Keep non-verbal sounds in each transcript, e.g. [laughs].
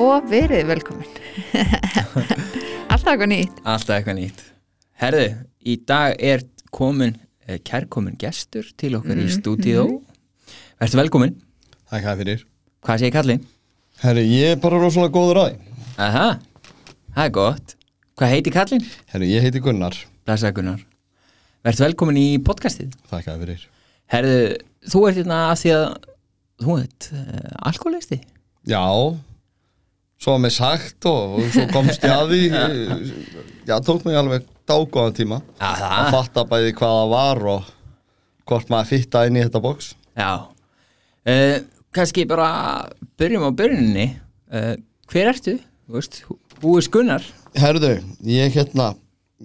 og verið velkomin. [laughs] Alltaf eitthvað nýtt. Alltaf eitthvað nýtt. Herðu, í dag er komin eh, kærkomin gestur til okkar í stúdíó. Vertu velkomin? Takk að fyrir? Hvað segir kallinn? Herri, ég er bara rosalega góður að því Aha, það er gott. Hvað heitir kallinn? Herri, ég heiti Gunnar. Blessaði Gunnar. Vertu velkomin í podcastið? Takk að fyrir? Herðu, þú ert hérna að því að þú ert uh, alkoholisti Já Svo var mér sagt og, og svo komst ég að því. [laughs] Eh, Já, tók mig alveg dágóðan tíma. Að fatta bæði hvað það var og hvort maður fitta inn í þetta box. Já. Uh, Kannski bara byrjum á byrjuninni. Uh, Hver ertu? Veist, Húis Gunnar? Herðu, ég hérna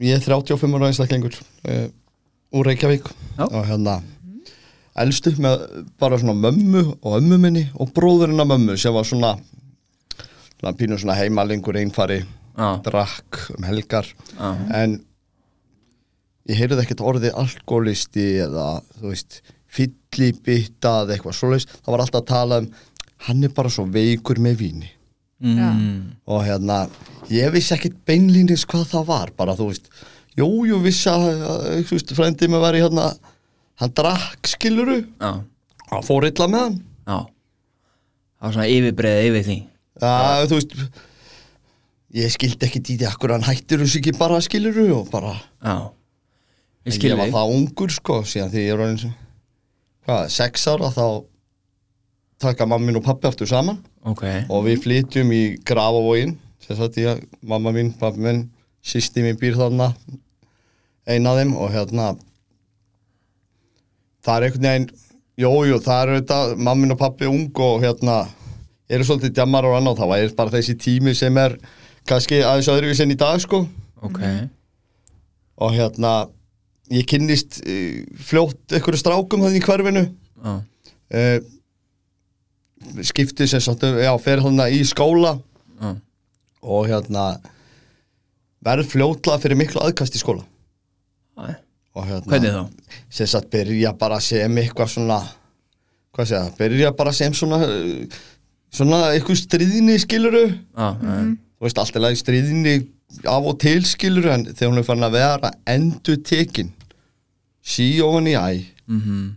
ég er 35 ára einstaklingur uh, úr Reykjavík. Já. og hérna elstu með bara svona mömmu og ömmu minni og bróðurinn af mömmu sem var svona pínu svona heimalingur einfari Já, drakk um helgar. Já, en ég heyrði ekkert orðið alkoholisti eða þú veist fyllibitta eða eitthvað svoleiðis. Það var alltaf að tala um hann er bara svo veikur með víni. Mm, og hérna ég vissi ekkert beinlínis hvað það var bara þú veist, jú, jú, vissi að, þú veist, frændið með var í hérna hann drakk skiluru já, hann fór illa með hann. Já. Það var svona yfirbreiðið yfir því að, þú veist ég skildi ekki því akkur hann hættir þessu ekki bara skiluru og bara Já. Ég ég skil var við það ungur sko síðan því ég er orðin sem- hvað, sex ára þá taka mammin og pappi aftur saman. Ok, og við flytjum í Grafavógin sem sagt ég, mamma mín, pappi minn sýsti mín býr þarna eina af þeim og hérna það er einhvern veginn jújú, jú, það er auðvitað mammin og pappi ung og hérna eru svolítið djammar og annað, þá er bara þessi tími sem er kannski aðeins öðruvís en í dag sko. Ok. Og hérna ég kynnist uh, fljótt einhverju strákum þannig í hverfinu. Já, uh, skiptið sem sagt já, fer hérna í skóla. Já, og hérna verð fljótlega fyrir miklu aðkast í skóla. Já og hérna Hvernig þá? sem sagt byrja bara sem eitthvað svona hvað segja, byrja bara sem svona uh, svona eitthvað stríðni skiluru Já, já, þú veist alltaf lagi stríðni af og til skiluru en þegar hún er farin að vera endur tekin sí ofan í æ. Mhm.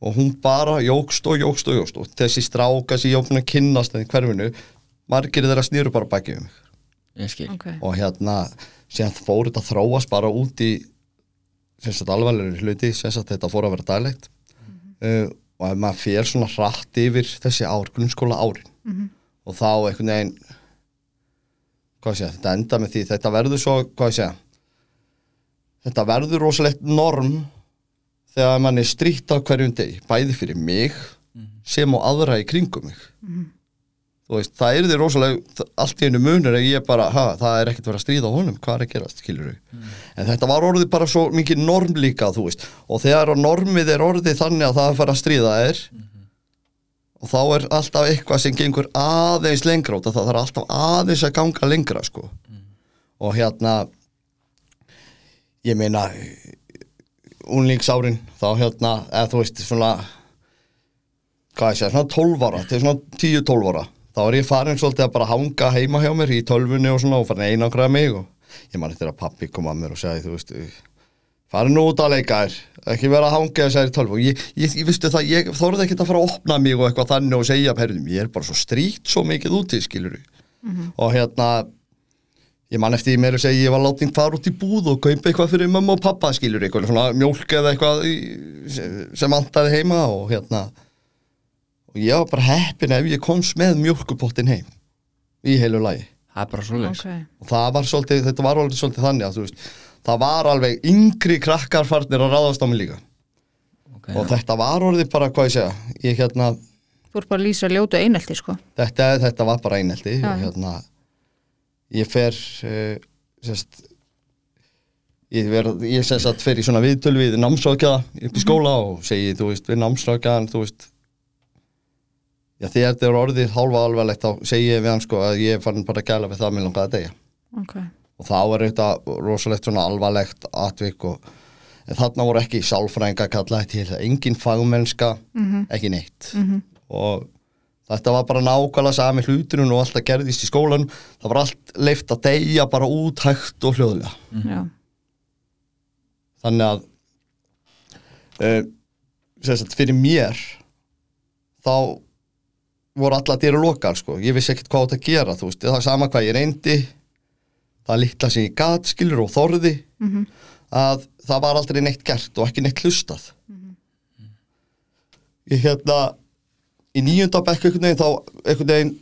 Og hún bara jógst og jógst og jógst og þessi stráka sem ég opna að kynnast en hverfinu, margir þeirra snýru bara baki um mig. Ég skil. Ok, og hérna, síðan fór þetta þróast bara út í sem sagt alvarlegri hluti, sem sagt þetta fór að vera daglegt. Uh, og ef maður fer svona hratt yfir þessi ár, grunnskóla árin og þá einhvern veginn hvað ég segja, þetta enda með því þetta verður svo, hvað ég segja þetta verður rosalegt norm þegar mann er strítt á hverjum degi, bæði fyrir mig sem og aðra í kringum mig. Þú veist, það er því rosalega allt í einu munur en ég bara, ha, það er ekkert verið að stríða á honum, hvað er að gerast, skilur en þetta var orðið bara svo mikið norm líka, þú veist, og þegar normið er orðið þannig að það er fara að stríða er og þá er alltaf eitthvað sem gengur aðeins lengra að það þarf alltaf aðeins að ganga lengra, sko. Og hérna ég meina unlingsárin, þá hérna eða þú veist, svona hvað ég segja, svona 12 ára til svona 10-12 ára þá er ég farin svolítið að bara hanga heima hjá mér í tölvunni og svona og farin að einangraða mig og ég man eftir að pappi kom að mér og segja þú veist farin nú út að leika þér ekki vera að hanga þessari tölvu. Og ég, ég, ég vistu það, ég þorði ekki að fara að opna mig og eitthvað þannig og segja perðum, ég er bara svo stríkt svo mikið úti, skilur og hérna ég man eftir mér að segja ég var látið fara út í búð og kaupa eitthvað fyrir mamma og pappa, skilur eitthvað svona mjólk eða eitthvað í, sem vantaði heima og ég var bara heppin ef ég komst með mjölkupottin heim í heilu lagi. Það er bara svoleiðis. Ok. Og það var svolítið, þetta var alveg svolítið þannig að þú veist, það var alveg yngri krakkar farnir að ráðast á mig líka. Ok, og þetta var orðið bara, hvað ég segja ég hérna, Þú ert bara að lýsa ljótu einelti sko. Þetta, þetta var bara einelti Já. og hérna ég fer uh, sérst ég, ver, ég sérst að fer í svona viðtöl við námsrákjaða upp í skóla og segi, þú veist, við námsrákjaðan þú veist já, þegar þetta er orðið hálfa alvarlegt þá segi ég við hann sko að ég er farin bara að gæla við það með langaði að deyja. Ok, og þá er þetta rosalegt svona alvarlegt atvik og en þarna voru ekki sálfræðinga kallaði til engin fagmennska, ekki neitt. Og þetta var bara nákvæmlega sami hluturinn og alltaf gerðist í skólan það var allt leift að deyja bara út hægt og hljóðlega. Já, þannig að sagt, fyrir mér þá voru alla dyrir lokal sko. ég vissi ekkert hvað að gera þú veist, það er sama hvað ég reyndi. Það litla sem ég gat skilur og þorði að það var aldrei neitt gert og ekki neitt hlustað. Ég hérna í nýjunda bekk einhvern veginn þá einhvern veginn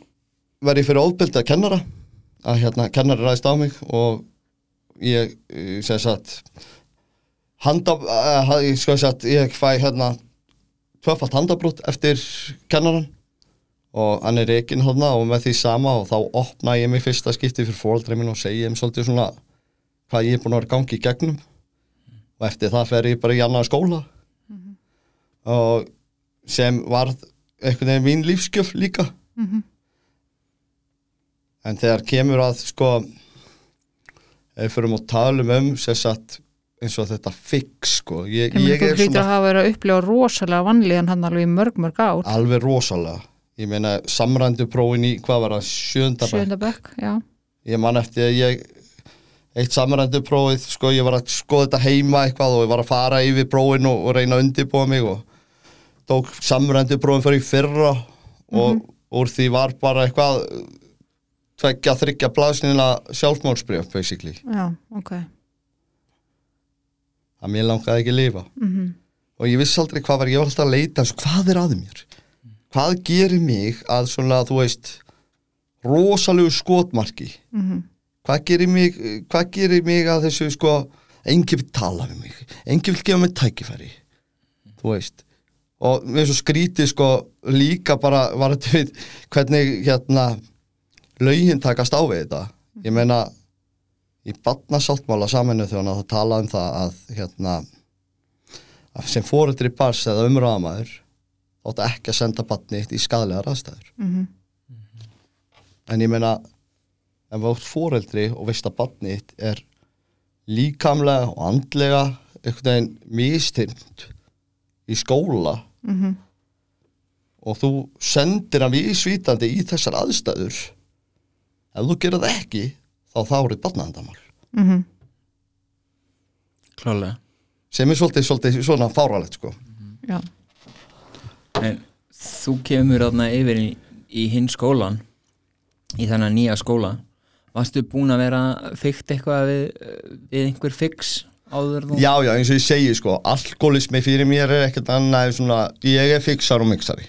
verði ég fyrir óbeldi að kennara að hérna kennari ræðist á mig og ég, ég segi satt handa, uh, ég sko að ég fæ hérna tvöfalt handabrót eftir kennaran og hann er reikinn hérna og með því sama og þá opna ég mig fyrsta skipti fyrir fóreldri minn og segi þeim svolítið svona hvað ég er búin að vera gangi í gegnum. Og eftir það fer ég bara í annar skóla. Og sem varð einhvern veginn mín lífskjöf líka. En þegar kemur að sko ef við fyrir að tala um sem sagt eins og þetta fix sko ég, ég ég þú er svona að hafa verið að upplifa rosalega vanlíðan hann alveg í mörg, mörg ár. Alveg rosalega ég meina samrændu prófin í hvað var það sjönda bekk? Sjönda bekk, já, ég man eftir að ég eitt samrændu prófið sko ég var að skoða þetta heima eitthvað og ég var að fara yfir prófin og, og reyna að undirbúa mig og tók samrændu prófin fyrir fyrra og úr því var bara eitthvað tveggja, þryggja blaðsnina sjálfmálsbrjöf basically. Já, ok. Að mér langaði ekki að lifa. -hmm. og ég vissi aldrei hvað var, ég var alltaf að leita þessu, hvað er að mér hvað gerir mig að svona, þú veist rosalegu skotmarki? -hmm. hvað gerir mig hvað gerir mig að þessu sko enginn vil tala við mig, enginn vil gefa mig tækifæri þú veist? Og mér er svo skrítið sko líka bara var þetta við hvernig hérna lögin takast á við þetta. Ég meina í batnasáttmála saminu þegar það tala um það að hérna að sem fóreldri bars eða umræðamaður þótt ekki að senda batni í skadlegar aðstæður Mhm. en ég meina ef þú ert fóreldri og veist að batni þitt er líkamlega og andlega einhvern veginn mistimt í skóla Mhm. og þú sendir hann vísvítandi í þessar aðstæður ef þú gerir það ekki þá þá er þetta batnaðandamál Mhm. klálega sem er svolítið, svolítið svona fáralegt sko já, en þú kemur þarna yfir í, í hinn skólan í þennan nýja skóla. Varstu búin að vera fyrkt eitthvað við, við einhver fix áður þú Já, já, eins og ég segi sko, alkoholismi fyrir mér er ekkert annað en svona, ég er fixar og mixari.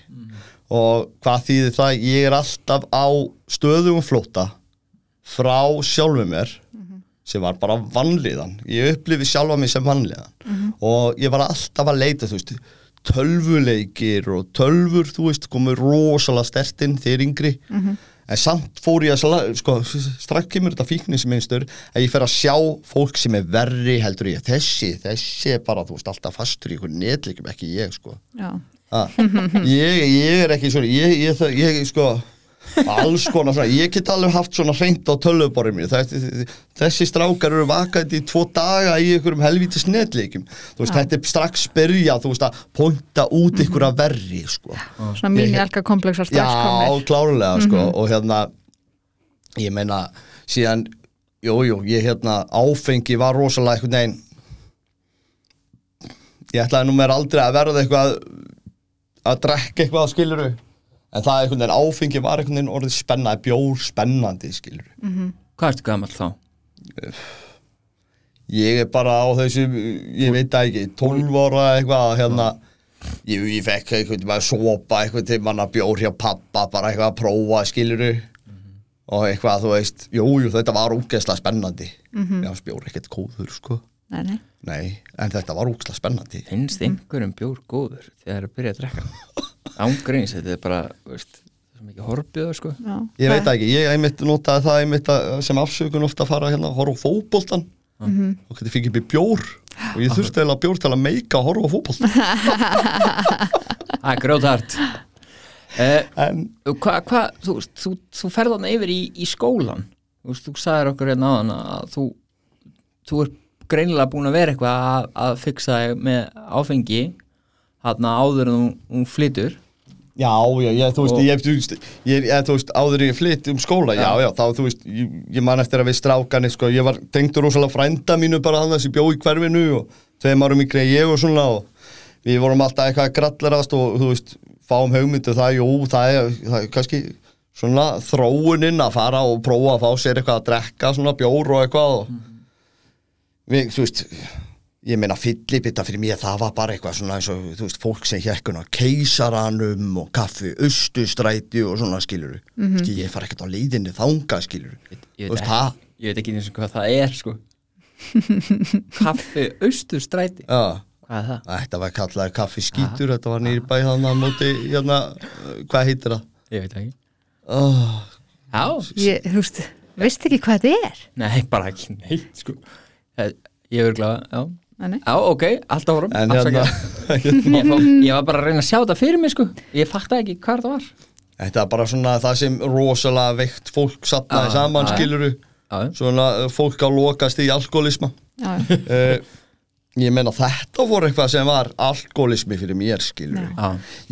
Og hvað þýðir það, ég er alltaf á stöðugum flóta frá sjálfu mér sem var bara vanlíðan. Ég upplifi sjálfa mig sem vanlíðan. Og ég var alltaf að leita, þú veist tölvuleikir og tölvur, þú veist, komið rosalega stertinn þegar yngri. En samt fór ég að sko, strax kemur þetta fíknisminstur að ég fer að sjá fólk sem er verri heldur ég, þessi, þessi er bara þú veist, alltaf fastur í einhvern netleikum ekki ég, sko. Ha, ég, ég er ekki svona ég, ég, sko alls konar svona, ég get alveg haft svona hreint á tölvuborið mér, þessi, þessi strákar eru vakandi í tvo daga í einhverjum helvítis netleikum, þú veist, Já. þetta er strax byrja, þú veist, að pointa út einhverja verri, sko. Svona mín Ég- elka komplexar strax Já, komnir. klárlega sko. Og hérna ég meina síðan jú, jú, ég hérna áfengi var rosalega einhvern veginn ég ætlaði nú mér aldrei að verða eitthvað að drekka eitthvað skiluru en það einhvern veginn áfengi var einhvern veginn orðið spennaði bjór spennandi skiluru hvað ertu gamall þá? ég er bara á þessu ég veit það ekki, 12 ára eitthvað hérna. Ég, ég fekk einhvern veginn að sopa einhvern til manna bjór hjá pappa bara eitthvað að prófa skiluru og eitthvað þú veist, jú, jú þetta var úgeðslega spennandi. Já, bjór ekkert góður sko. Nei, nei, nei, en þetta var úgeðslega spennandi. Finnst einhverjum bjór góður þegar það er að byrja að drekka [laughs] ángreins, þetta er bara veist, það mikið horfbjöður sko. Já. Ég veit það ekki, ég einmitt notaði það einmitt að, sem afsökun ofta að fara hérna horfa á fótboltan og hvernig fikk ég í bjór. Og ég þurfti eiginlega bjór til að meika að horfa á fótboltan það er grótart [laughs] eh, þú, veist, þú, þú ferð þarna yfir í, í skólan þú, þú sagðir okkur hérna áðan að þú, þú er greinilega búin að vera eitthvað að, að fixa þig með áfengi hérna áður en þú, þú flytur. Já, já, ég, þú veist, ég, þú veist, ég, ég, þú veist, áður ég flytt um skóla, já, já, þá, þú veist, ég, ég man eftir að við strákanir, sko, ég var tengdur rosalega frænda mínu bara þannig sem bjó í hverfinu og tveim árum yngri en ég og svona og við vorum alltaf eitthvað að grallarast og, þú veist, fáum hugmyndu það, jú, það er, það er kannski svona þróuninn að fara og prófa að fá sér eitthvað að drekka, svona bjór og eitthvað og við, þú veist, ég meina fyllibita fyrir mér það var bara eitthvað svona eins og þú veist fólk sem hékkun á keisaranum og kaffi, austustræti og svona skilur mm -hmm. ég fara ekkert á leiðinni þanga skilur ég Þú veit, veist, ekki, ég veit ekki eins og hvað það er sko. [laughs] Kaffi austurstræti? Já, hvað er það? þetta var kallaði kaffi skítur þetta var nýri bæ þannig að móti hérna, hvað heitir það? ég veit ekki. Oh, já, Ég, þú veist, veist ekki hvað þetta er? nei, bara ekki neitt sko. Ég er glæða, já. Nei, nei. Já, ok, alltaf vorum en hérna, [laughs] ég, var bara að reyna að sjá þetta fyrir mig sko. Ég fatta ekki hvað það var. Þetta er bara svona það sem rosalega veikt fólk sapnaði Já, saman já, já. skiluru já, svona uh, fólk á lokast í alkoholisma. Já, já. uh, ég meina þetta voru eitthvað sem var alkoholismi fyrir mér skilur já,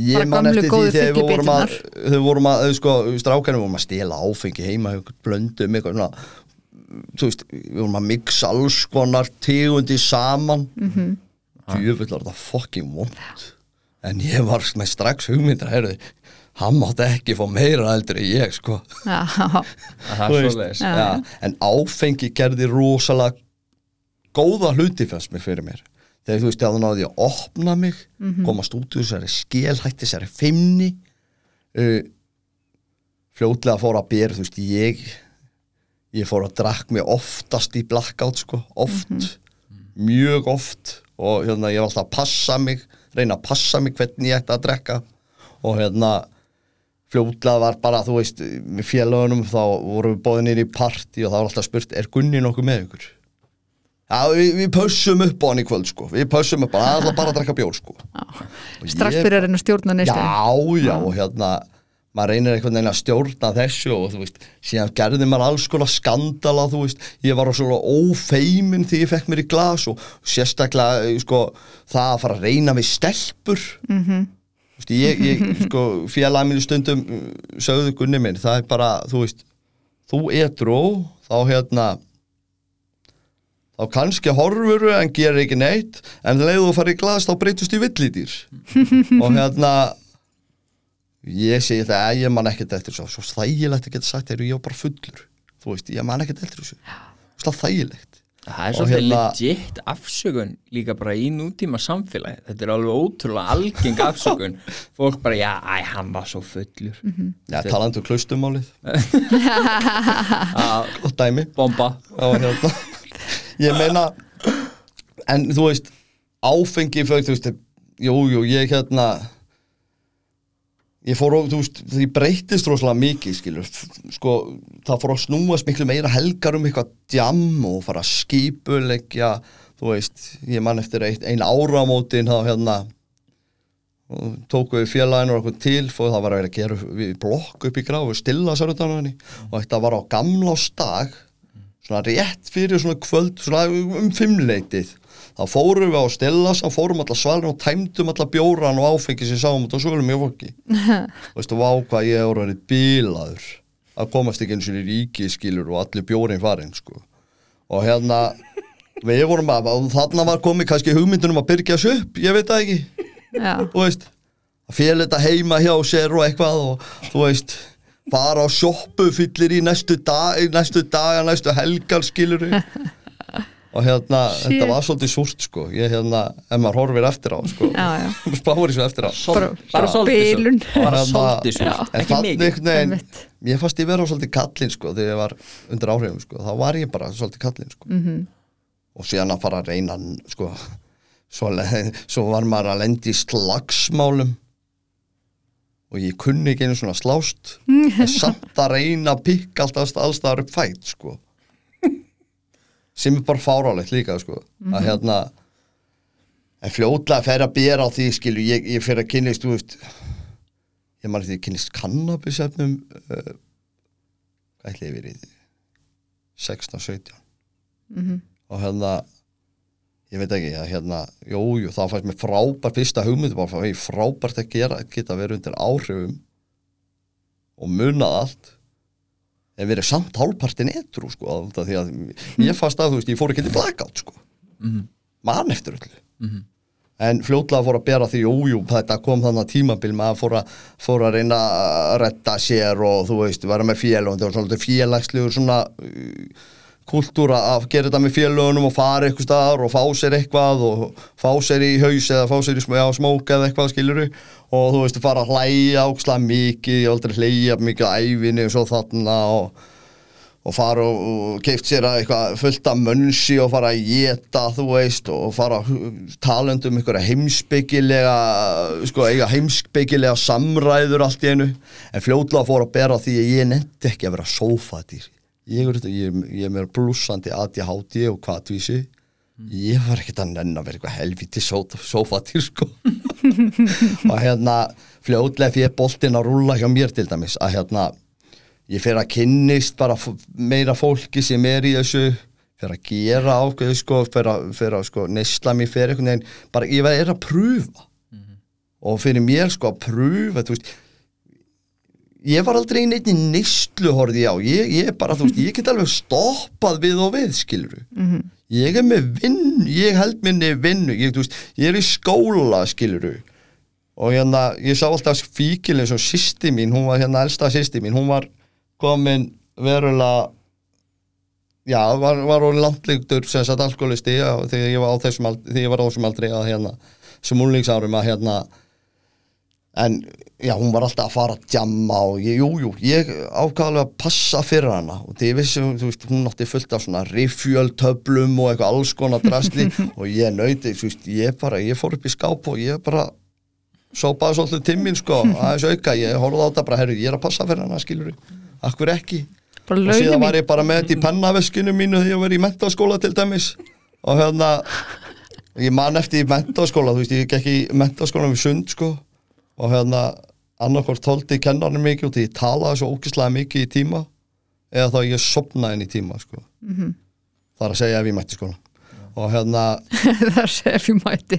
ég man eftir því góðu þegar við vorum að þau vorum að, sko, strákanum vorum að stela áfengi heima blöndum eitthvað svona þú veist, við vorum að mixa alls konar tegundi saman. Mm Mhm. -hmm. djöfull var það fucking vond en ég var með strax hugmyndar heyrðu, hann mátti ekki fá meira eldur en ég sko. [laughs] Það er veist, ja, en áfengi gerði rosalega góða hluti fannst mér fyrir mér. Þegar þú veist, ég náði að opna mig komast út úr þessari skélhætti þessari fimmni uh, fljótlega fór að bera þú veist, ég ég fór að drakk mig oftast í blackout sko, oft. Mjög oft. Og hérna ég var alltaf að passa mig reyna að passa mig hvernig ég ætti að drekka. Og hérna fljótlega var bara, þú veist, með félagunum þá vorum við bóðið nýri í partí og þá var alltaf spurt, er Gunni nokkuð með ykkur? Já, við, við pössum upp á hann í kvöld, sko. Við pössum upp á hann, það er bara að drekka bjór, sko. Strax byrjar henni að stjórna neyslu. Já, já, og hérna maður reynir einhvern veginn að stjórna þessu og þú veist, síðan gerði maður alls konar skandala, þú veist, ég var svona ófeimin því ég fekk mér í glas og sérstaklega, eh, sko það að fara að reyna við stelpur. Mm -hmm. veist, ég, ég sko, félagið mínu stundum uh, sögðu gunni minn, það er bara, þú veist þú edru, þá hérna þá kannski horfuru en gerir ekki neitt en leiðu þú farið í glas þá breytust í villidýr. [laughs] Og hérna ég segi það að ég man ekkert eftir þessu. Svo þægilegt að geta sagt þegar ég var bara fullur. Þú veist, ég man ekkert eftir þessu. Það er þægilegt. Það er Og svolítið hérna- legit afsökun líka bara í nútíma samfélagi. Þetta er alveg ótrúlega algeng afsökun. [laughs] Fólk bara, já, æ, hann var svo fullur. Já, talandi um klaustumálið [laughs] [laughs] Gott dæmi. Bomba. Var hérna. Ég meina En þú veist Áfengi fyrir, þú veist Jú, jú, ég hérna Ég fór, á- þú veist, því breytist rosalega mikið, skilur, sko, það fór að snúast miklu meira helgar um eitthvað djam og fara að skipuleggja, þú veist, ég man eftir eitt, ein áramótin þá hérna, og tóku við félaginu og okkur til og það var að vera að gera blokk upp í gráfu, stilla sér utan á henni og þetta var á gamlásdag, svona rétt fyrir svona kvöld, svona um fimmleitið þá fórum við á Stillas þá fórum allar svalin og tæmdum allar bjóran og áfengi sem sáum út á svölum mjög fólki. Og [laughs] veistu, vá hvað ég er orðið bílaður að komast ekki eins og í ríki skilur og allir bjórin farin sko. Og hérna við vorum að, og þarna var komið kannski hugmyndunum að byrja þessu upp, ég veit það ekki. Já, þú veist að fél þetta heima hjá sér og eitthvað og þú veist fara á sjoppu fyllir í næstu dag næstu daga, næstu helgar skilur og [laughs] hérna Shit. þetta var svolítið súrt sko. Ég hérna, ef maður horfir eftir á sko. Já, já. [laughs] Spáir þessu eftir á. Bara, bara svolítið svo bara Hérna, svolítið svo, en ekki mikið. ég fannst ég vera svolítið kallinn sko þegar ég var undir áhrifum sko. Þá var ég bara svolítið kallinn sko. Mhm. -hmm. og síðan að fara að reyna sko svo, [laughs] svo var maður að lendi í slagsmálum. Og ég kunni ekki einu svona slást. [laughs] En samt að reyna að pikka alltaf allstaðar upp fætt sko sem er bara fárálegt líka sko. Að hérna en fljótlega fer að bera á því skilu ég, ég fer að kynnist þú veist ég maður því að kynnist kannabisefnum uh, hvað ætli ég verið 16-17 Mhm. og hérna ég veit ekki, að hérna jú, jú, það fannst mér frábært fyrsta hugmynd bara frábært að gera geta verið undir áhrifum og munað allt en verið samt hálfpartin etru sko, því að ég fannst að þú veist, ég fór ekki til blackout sko. Mann eftir öllu. En fljótlega fór að bera því ójú, þetta kom þannig að tímabil maður fór fór að reyna að retta sér og þú veist, vera með félag og þetta var svona félagslegur svona uh, kultúra að gera þetta með félagunum og fara eitthvað staðar og fá sér eitthvað og fá sér í haus eða fá sér í smók eða eitthvað skiluru og þú veist, fara að hlæja ákslega mikið, ég aldrei hlæja mikið á ævinni og svo þarna og og fara og, og keift sér að eitthvað fullt af mönsi og fara að geta þú veist og fara að talandi um einhverja heimsbyggilega sko eiga heimsbyggilega samræður allt í einu. En fljótlega fór að bera því að ég nefndi ekki að vera sófadýr. Ég ég, ég er mér blúsandi ADHD og kvatvísi ég var ekkert að nenn að vera eitthvað helviti sófadýr sko. [laughs] Og hérna fljótlega fyrir boltinn að rúlla hjá mér til dæmis að hérna ég fer að kynnist bara meira fólki sem er í þessu fer að gera ákveðu sko fer að, sko neysla mér einhvern veginn. Bara ég er að prúfa. Og fyrir mér sko að prúfa þú veist ég var aldrei í neitt neyslu horfði ég á ég, ég bara þú veist ég get alveg stoppað við og við skiluru -hmm. ég er með vinn ég held minni vinnu. Ég, þú veist, ég er í skóla skiluru og hérna, ég sá alltaf fíkilin sem sýsti mín, hún var hérna elsta sýsti mín, hún var komin verulega já, var, var landlíktur sem sagt alkoholisti þegar ég var á þessum aldri, þegar ég var á þessum aldri að hérna, sem úlingsárum að hérna en já, hún var alltaf að fara að djamma og ég, jú, jú, ég ákvæðlega að passa fyrir hana. Og því ég vissi, þú veist, hún átti fullt af svona rifjöltöflum og eitthvað alls konar drasli. [laughs] Og ég nöyti, þú veist, ég bara, ég fór upp í skáp og ég bara sópaði svolítið timminn sko, [laughs] aðeins auka, ég horfði á þetta bara, herru, ég er að passa fyrir hana, skilur akkur ekki? Bara og síðan var ég bara með þetta í pennaveskinu mínu þegar ég var í mentaskóla til dæmis. Og hérna ég man eftir í mentaskóla, þú veist, ég gekk í mentaskóla við sund sko. Og hérna annarkvort tóldi kennarinn mikið og því ég talaði svo ógislega mikið í tíma eða þá ég sopnaði inn í tíma sko. Mhm. það er að segja ef ég mætti skóla og hérna [laughs] það er ef ég mæti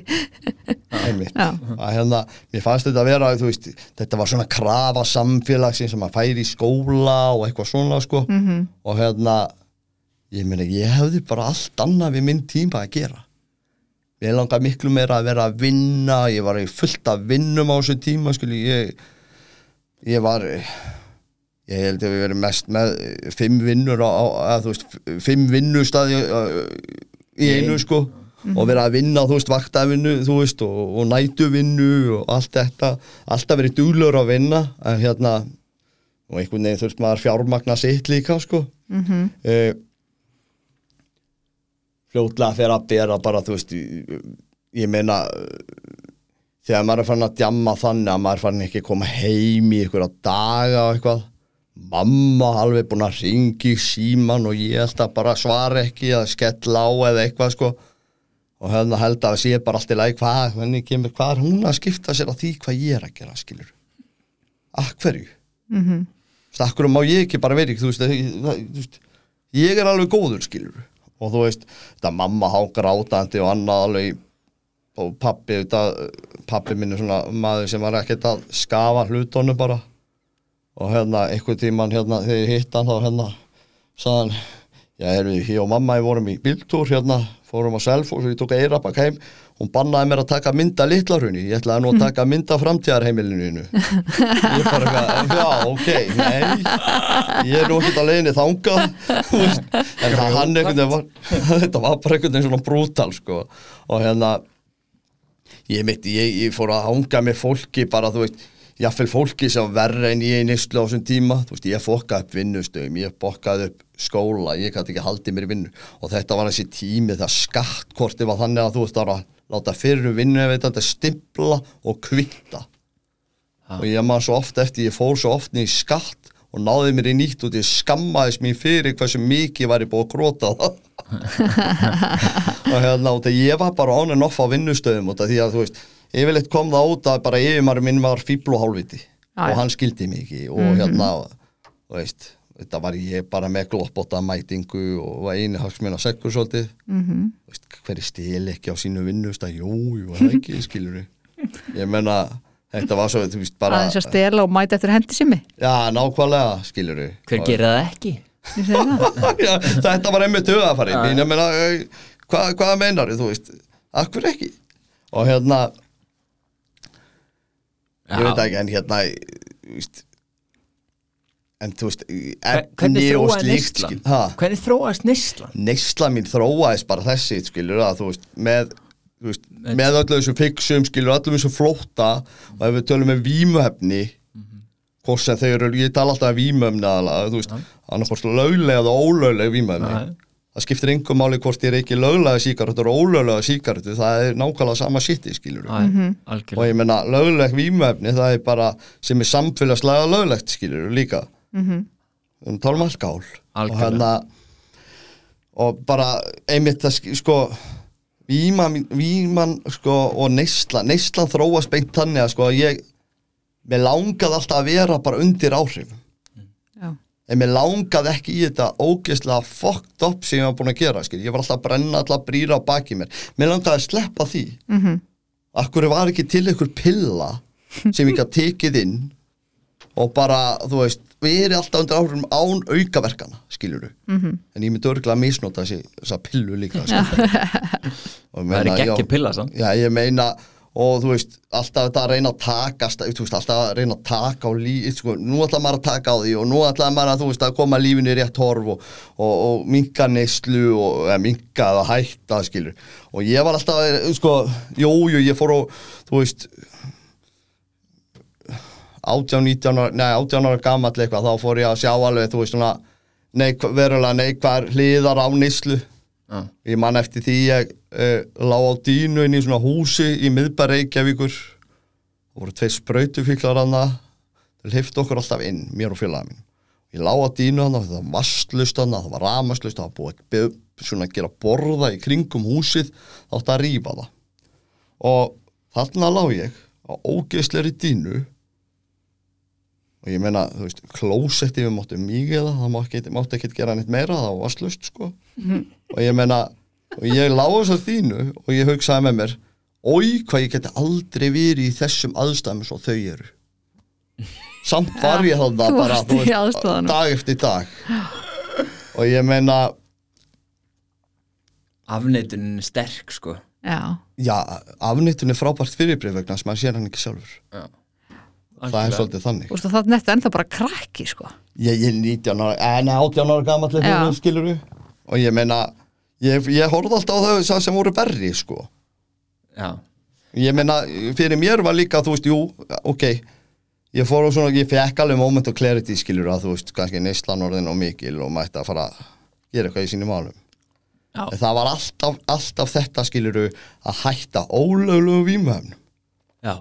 einmitt. Að hérna, mér fannst þetta að vera veist, þetta var svona krafa samfélagsins sem að færi í skóla og eitthvað svona sko. -hmm. og hérna ég meina, ég hefði bara allt annað við minn tíma að gera ég langar miklu meira að vera að vinna ég var fullt af vinnum á þessu tíma skuli, ég ég var ég held að við verið mest með fimm vinnur á, að, veist, fimm vinnustæði í einu sko og vera að vinna, þú veist, vaktavinnu þú veist, og, og nætuvinnu og allt þetta, alltaf verið dúlur að vinna en hérna og einhvern veginn þurft maður fjármagna sitt líka sko. Mm -hmm. Fljótlega fyrir að bera bara, þú veist ég, ég meina þegar maður er farin að djamma þannig að maður er farin ekki að koma heim í einhverja daga og eitthvað mamma alveg búin að ringi síman og ég held að bara svara ekki eða skella á eða eitthvað sko. Og hérna held að sé bara allt í lagi hvað, kemur, hvað er hún að skipta sér að því hvað ég er að gera skilur að hverju? Mm -hmm. stakkur má ég ekki bara verið þú veist, það, það, þú veist ég er alveg góður skilur og þú veist, þetta mamma há grátandi og annað alveg og pappi, þetta, pappi minn er svona maður sem var ekkert að skafa hlutónu bara. Og hérna einhvern tíman hérna þegar ég hitt hann þá hérna sagðan já erum við hér og mamma ég vorum í bíltúr hérna fórum á Selfoss og ég tók eira bak heim hún bannaði mér að taka mynda litlarhunni ég ætlaði nú að taka mynda framtíðarheimilinu ég bara eitthvað já ok, nei. Ég er nú ekkert að leiðinni þangað en það hann einhvern veginn var [laughs] þetta var bara einhvern veginn svona brútal sko. Og hérna ég mitt, ég, ég fór að hanga með fólki bara, þú veist, jáfnvel fólki sem var verra en ég í nýstlu á þessum tíma. Þú veist, ég fokkaði upp vinnustöðum, ég bokkaði upp skóla, ég gæti ekki haldið mér í vinnu. Og þetta var þessi tími það skattkorti var þannig að þú veist að láta fyrir vinnu ef þetta stimpla og kvitta. Og ég maður svo oft eftir, ég fór svo oft niður í skatt og náði mér í nýtt og ég skammaðist mér fyrir hversu mikið var ég búið að gróta það. [laughs] Og hérna og þegar ég var bara on and off á vinnustöðum og það því að þú veist, yfirleitt kom það út að bara yfirmaður minn var fíbl og hálfviti og hann skildi mig ekki og hérna þú veist, þetta var ég bara með gloppóta mætingu og var eini hagsminn á sekkur svolítið. Mhm. veist, hver er stil ekki á sínu vinnu veist, að, jú, jú, það er ekki, [laughs] skilur ég menna, þetta var svo þú veist, bara, aðeins að stela og mæta eftir hendi simi já, nákvæmlega skilur hver gerir það ekki? Ég [laughs] já, þetta var einmitt hugafari mín, ég meina, eh, hvað, meinar þú veist, akkur ekki? Og hérna ég veit ekki, en hérna þú veist en þú veist, efni og slíkt hvernig þróast neyslan? neysla mín þróaðist bara þessi skilur að þú veist með, þú veist, með öllu þessu fixum skilur öllu þessu flótta og ef við tölum með vímuhefni hvort sem þau eru, ég tala alltaf um vímuhefni aðalega, þú veist, annarkvort löglega eða ólöglega vímuhefni Já. það skiptir engum máli hvort ég er ekki löglega síkaretur og ólöglega síkaretur, það er nákvæmlega sama shiti skilur Já, Mhm. og ég menna lögleg vímuhefni það er bara sem er samfélagslega löglegt skilur líka Mhm. um tala um alkohól og hérna og bara einmitt það sk- sko víman, víman sko og neysla, neyslan þróast beint þannig að sko að ég mér langaði alltaf að vera bara undir áhrifum Já. en mér langaði ekki í þetta ógeðslega fucked up sem ég var búin að gera skil. ég var alltaf að brenna, alltaf að brýra á baki mér mér langaði að sleppa því Mhm. akkur var ekki til einhver pilla sem ég gæti tekið inn og bara, þú veist verið alltaf undir áhrifum án aukaverkana skilur Mhm. en ég myndi örgulega að misnota þessi, þessa pillu líka [laughs] ég það er ekki ekki pilla samt. Já, ég meina og þú veist, alltaf þetta að reyna að taka þú veist, alltaf að reyna að taka á líf sko, nú ætla maður að taka á því og nú ætla maður að, þú veist, að koma lífinu í rétt horf og, og, og minka neyslu og eða minka eða hætta, skilur og ég var alltaf, sko, jú, jú, ég fór og, þú veist 18, 19 ára, nei, 18 ára gamall eitthvað, þá fór ég að sjá alveg, þú veist, svona neik, verulega neikvar hliðar á neyslu. Já. Ég man eftir því ég uh, lá á dínu inn í svona húsi í miðbæri Reykjavíkur. Það voru tveir sprautufíklar hana Þeir hifti okkur alltaf inn, mér og félagið mín Ég lá á dínu hana, það var vastlust hana, það var ramaslust Það var búið að svona gera borða í kringum húsið Það átti að rífa það. Og þarna lá ég á ógeðsleri dínu og ég meina, þú veist, klósetti við máttu mikið það, það mátti ekki, mátti ekki gera neitt meira, það var vastlust, sko. Og ég meina og ég lá þess að þínu og ég hugsaði með mér oi hvað ég geti aldrei verið í þessum aðstæðum svo þau eru. Samt var ég þarna þú bara aðstæðunum. dag eftir dag. Og ég meina afneitunin er sterk sko. Já, já, afnýttun er frábært fyrirbrif vegna sem maður sér hann ekki sjálfur það er svolítið þannig. Að það netta ennþá bara krakki sko. Ég, ég er 19 ára, en 18 ára gamall Já. skilur og ég meina ég, ég horfði alltaf á þau sem voru verri sko. Já, ég meina, fyrir mér var líka, þú veist, jú, ok ég fór og svona, ég fekk alveg moment of clarity skilur að þú veist, kannski neyslan orðin og mikil og mætti að fara að gera eitthvað í sínum málum. Já. en það var alltaf, alltaf þetta skilur að hætta ólöglu vímöfnum já.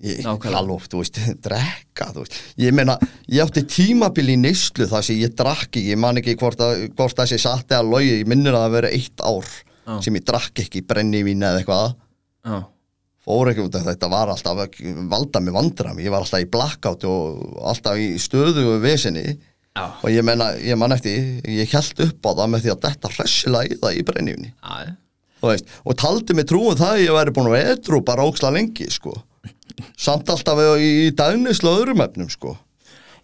Halló, þú veist, [laughs] drekka þú veist, ég meina, ég átti tímabil í neyslu þar sem ég drakk ekki. Ég man ekki hvort, að, hvort það sé satt eða logi ég minnir að það vera eitt ár Já. sem ég drakk ekki brennivín eða eitthvað. Já, fór ekki út af þetta. Var alltaf valda mig vandram, ég var alltaf í blackout og alltaf í stöðu og vesinni og ég menna, ég man eftir ég held upp á það með því að detta hressilega í það í já, þú veist og taldi mig trúum það að ég væri búin að edru bara óksla lengi, sko samt alltaf í, dagnislu öðrum efnum, sko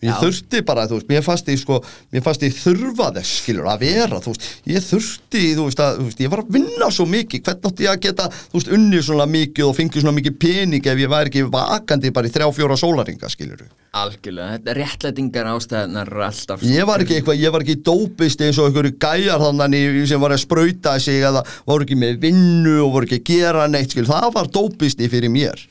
ég Já. þurfti bara, þú veist, mér fannst ég sko mér fannst ég þurfa þess, skilur, að vera þú veist, ég þurfti, þú veist, að, þú veist ég var að vinna svo mikið, hvernig átti ég að geta þú veist, unnið svona mikið og fengið svona mikið pening ef ég væri ekki vakandi bara í þrjá, fjóra sólaringa, skilur algjörlega þetta er réttlætingar ástæðunar eru alltaf ég var ekki eitthvað, ég var ekki dópist eins og einhverju gæjar þannig sem var að sprauta sig eða voru ekki með vinnu og voru ekki að gera neitt, skil, það var dópisti fyrir mér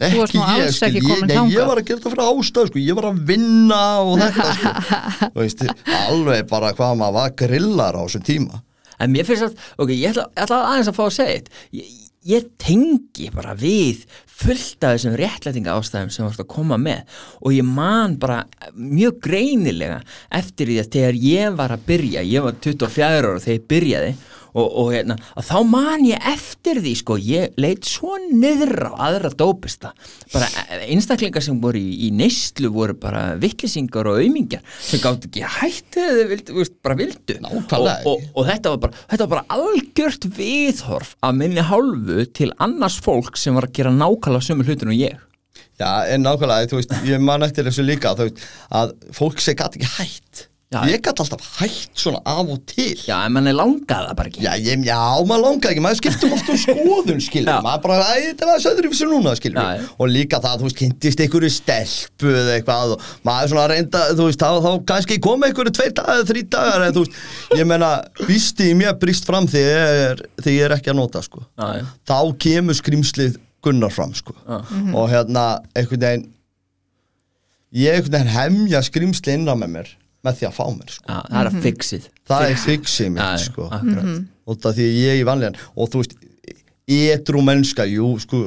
Þú varst nú alls ekki ég, kominn nei, þangað. ég var að gera þetta fyrir ástæð sko, ég var að vinna og þetta sko. [laughs] Þú veist, alveg bara hvað maður var grillar á þessum tíma En mér finnst að, ok, ég ætla, ég ætla aðeins að fá að segja eitt ég, ég tengi bara við fullt af þessum réttlætinga ástæðum sem þú ert að koma með og ég man bara mjög greinilega eftir því að þegar ég var að byrja, ég var 24 ára þegar ég byrjaði og, og hérna, að þá man ég eftir því sko, ég leit svo niður á aðra dópista. Bara eh, einstaklingar sem voru í, í neyslu voru bara vittlisingar og aumingjar sem gátt ekki hættu eða vildu, veist, bara vildu. Og, og, og þetta, var bara, þetta var bara algjört viðhorf að minni hálfu til annars fólk sem var að gera nákvæmlega sömu hlutin og ég. Já, en nákvæmlega, þú veist, ég man eftir þessu líka þú veist, að fólk sem gæti ekki hætt Já. ég gæti alltaf hætt svona af og til. Já, en manni langaði það bara ekki. Já, ég, já, maður langaði ekki, maður skiptum alltaf um skoðun, [laughs] skilur, Já. maður bara, æ, þetta var söður í þessu núna, skilur, Já, og líka það, þú veist, kynntist einhverju stelpu eða eitthvað og maður svona reynda, þú veist, þá, þá kannski koma einhverju tveir dagar, þrý dagar, en þú veist, ég menna, vísti í mér brist fram þegar ég er, er ekki að nota, sko, Já, já. þá kemur skrimslið gunnar fram, sko, Já. og hérna, einhvern veginn, ég einhvern veginn hemja skrimslið innan með mér með því að fá mér, sko, Já, það er að fixið. Það er fixið. mitt, já, sko, akkurat. Og það því ég í vanlegan og þú veist, edru mennska jú, sko,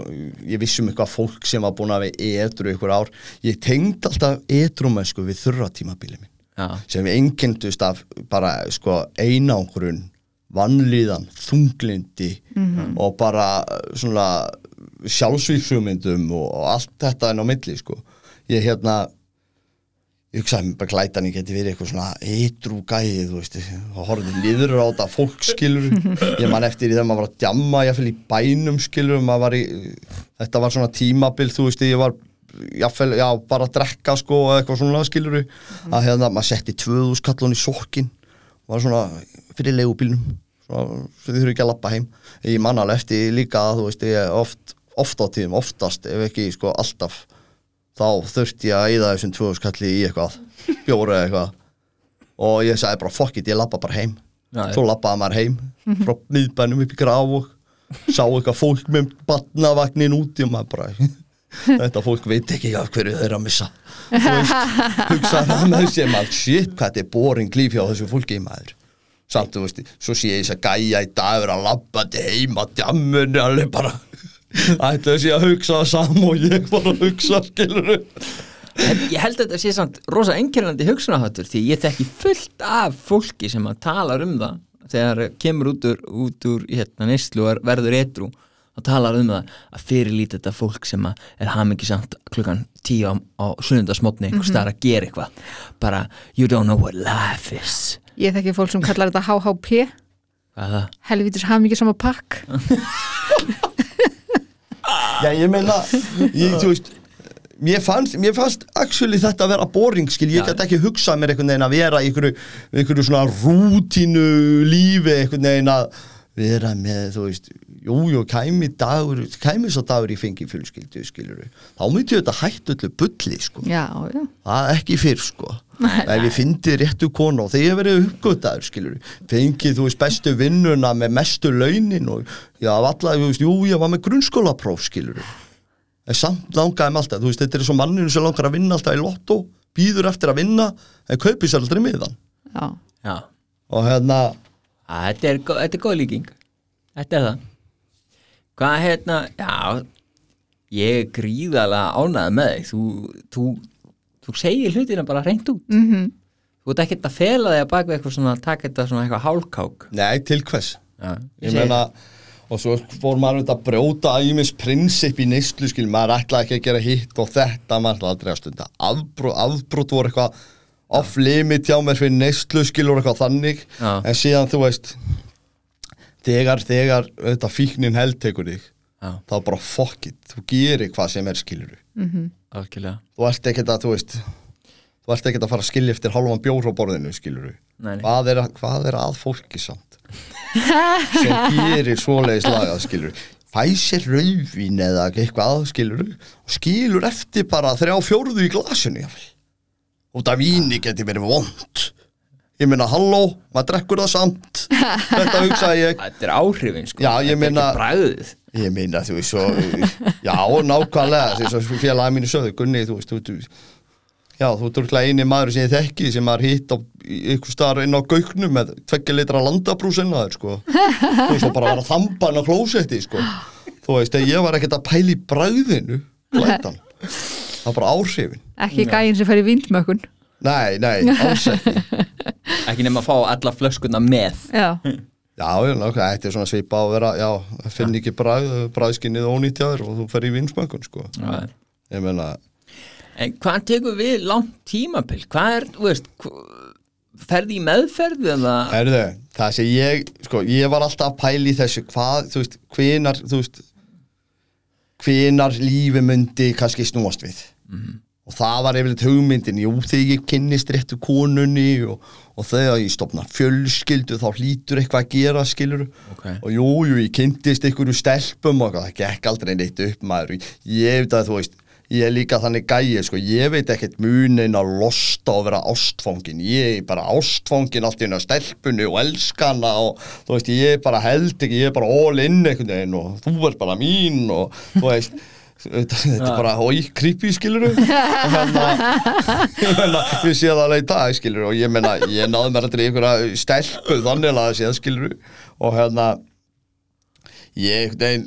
ég vissum eitthvað fólk sem var búin að vera edru ykkur ár. Ég tengd alltaf edru mennsku við þurra tímabili minn Já, sem við einkendust af bara sko einangrun vannlíðan, þunglindi og bara svona sjálfsvíksumyndum og, og allt þetta en á milli sko. Ég hérna ég hugsaði mér bara glætan ég geti verið eitthvað svona eitru gæði þú veist. Og horfði niður á þetta fólk skilur ég man eftir í þegar maður var að djamma ég í bænum skilur var í, þetta var svona tímabil þú veist ég var jáfnvel, já, bara að drekka sko eitthvað svona skilur að hérna maður setti 2000 kallon í sokkin var svona fyrir leigubílnum þið þurfi ekki að lappa heim. Ég man alveg eftir líka þú veist ég oft, oft á tíðum, oftast ef ekki sko alltaf þá þurfti ég að eyða þessum 2000 kalli í eitthvað bjóra eða eitthvað. Og ég sagði bara fuck it, ég lappa bara heim. Já, svo lappaði maður heim frá miðbænum upp í graf og sá eitthvað fólk með batnavagnin úti og maður bara [laughs] þetta fólk veit ekki af hverju þeir eru að missa. Þú veist, [laughs] hugsaði það með sér maður, shit, hvað þetta er boring líf hjá þessu fólki maður. Samt, þú veist, svo sé ég þess að gæja í dag vera að labba til heima djammunni, alveg bara ætla þessi að hugsa það saman og ég bara að hugsa, skilur En ég held að þetta sé samt rosa einkernandi hugsunaháttur því ég þekki fullt af fólki sem að talar um það. Þegar kemur út úr, út úr hérna, neyslu og er- verður etru og talar um það að fyrirlíti þetta fólk sem að er hamingisamt klukkan tíu á, á sunnundasmotni einhvers staðar að gera eitthvað. Bara you don't know what life is. Ég þekki fólk sem kallar þetta HHP hvað er það? helvítis hamingi sama pakk [laughs] Já, ég meina, ég, þú veist Mér fannst, mér fannst actually þetta að vera boring skil, ég gæti ekki hugsað mér einhvern veginn að vera í einhverju, einhverju svona rútínu lífi einhvern veginn að vera með, þú veist, jú, jú, kæmi dagur, kæmi svo dagur í fengi fjölskyldu, skilur þá myndi þetta hætt öllu bulli, sko. Já, já. Það er ekki fyrr, sko. Ef ég fyndi réttu konu og þegar verið uppgötaður, skilur fengið, þú veist, bestu vinnuna með mestu launin og já, allavega, þú veist, jú, ég var með grunnskólapróf, skilur en samt langaði með alltaf, þú veist, þetta er svo manninu sem langar að vinna alltaf í lotto, býður eftir að vinna en kaupir sér aldrei miðan Já, Já, og hérna, þetta, er, þetta er góð líking. Þetta er það. Hvað hérna, já ég er gríðalega ánægð með þig. Þú, þú, þú segir hlutina bara reynd út. Mhm. Þú ert ekkert að fela þig að baka eitthvað svona, taka þetta svona eitthvað hálkák. nei, til hvers? Já, ég meina og svo fór maður auðvitað að brjóta æmis prinsip í neyslu skil, maður ætlaði ekki að gera hitt og þetta maður ætlaði aldrei að stunda. Afbrot, afbrot voru eitthvað off limit hjá mér fyrir neyslu skil og eitthvað þannig. Já. en síðan þú veist þegar, þegar þetta fíknin heldtekur þig Já, þá bara fuck it, þú gerir hvað sem er skilur algjörlega. þú ert ekkert að, þú veist þú ert ekkert að fara að skilja eftir halvan bjór á borðinu skilur hvað er, að- hvað er að fólki samt? Sem gerir svoleiðis lagað skilur fæ sér rauðvín eða eitthvað skilur og skilur eftir bara þrjá fjórðu í glasinu jafnvel. Og það víni geti verið vond ég meina halló, maður drekkur það samt [laughs] þetta hugsaði ég Þetta er áhrifin, sko. Já, ég Þetta er meina- ekki bræðið. Ég meina, þú veist, svo, já, nákvæmlega, þess að félagi mínu sögðu, Gunni, þú veist, þú, þú, já, þú ert örugglega eini maður sem ég þekki sem maður hitt á í ykkur staðar inn á gauknum með tveggja litra landabrúsinn að þér, sko. Þú veist, og bara vera þamban á klósetti, sko. Þú veist, ég var ekkert að pæla í bræðinu, glætan. Það var bara áhrifin. Ekki gæinn sem fer í vindmökkun Nei, nei, alls ekki. [laughs] Ekki nema að fá alla flöskuna með. Já, [laughs] Já, já, nákvæmlega, þetta er svona svipa á að vera, já, finn ekki bræð, bræðskinnið ónýttjaður og þú fer í vinsmökkun, sko. Já. Ég meina, En hvað tekur við langt tímabil? Hvað er, þú veist, ferði í meðferð eða? herðu, það sem ég, sko, ég var alltaf að pæla í þessu, hvað, þú veist, hvenar, þú veist, hvenar lífi myndi kannski snúast við. Og það var yfirleitt hugmyndin, jú, þegar ég kynnist réttu konunni og, og þegar ég stopna fjölskyldu, þá hlýtur eitthvað að gera, skilur. Ok. Og jú, jú, ég kynntist einhverju stelpum og það gekk aldrei neitt upp maður. Ég veit að þú veist, ég er líka þannig gæi, sko, ég veit ekkert munin að losta og vera ástfangin. Ég er bara ástfangin allt í hennar stelpunni og elskana og þú veist, ég bara held ekki, ég er bara all in einhvern veginn og þú er bara mín og þú veist, þetta er bara, oi, creepy, skilur [laughs] og hérna, ég meina, ég sé það alveg í dag, skilur og ég meina, ég náði mér að drýja einhverja stelpu þannig að það sé það, skilur og hérna ég, nein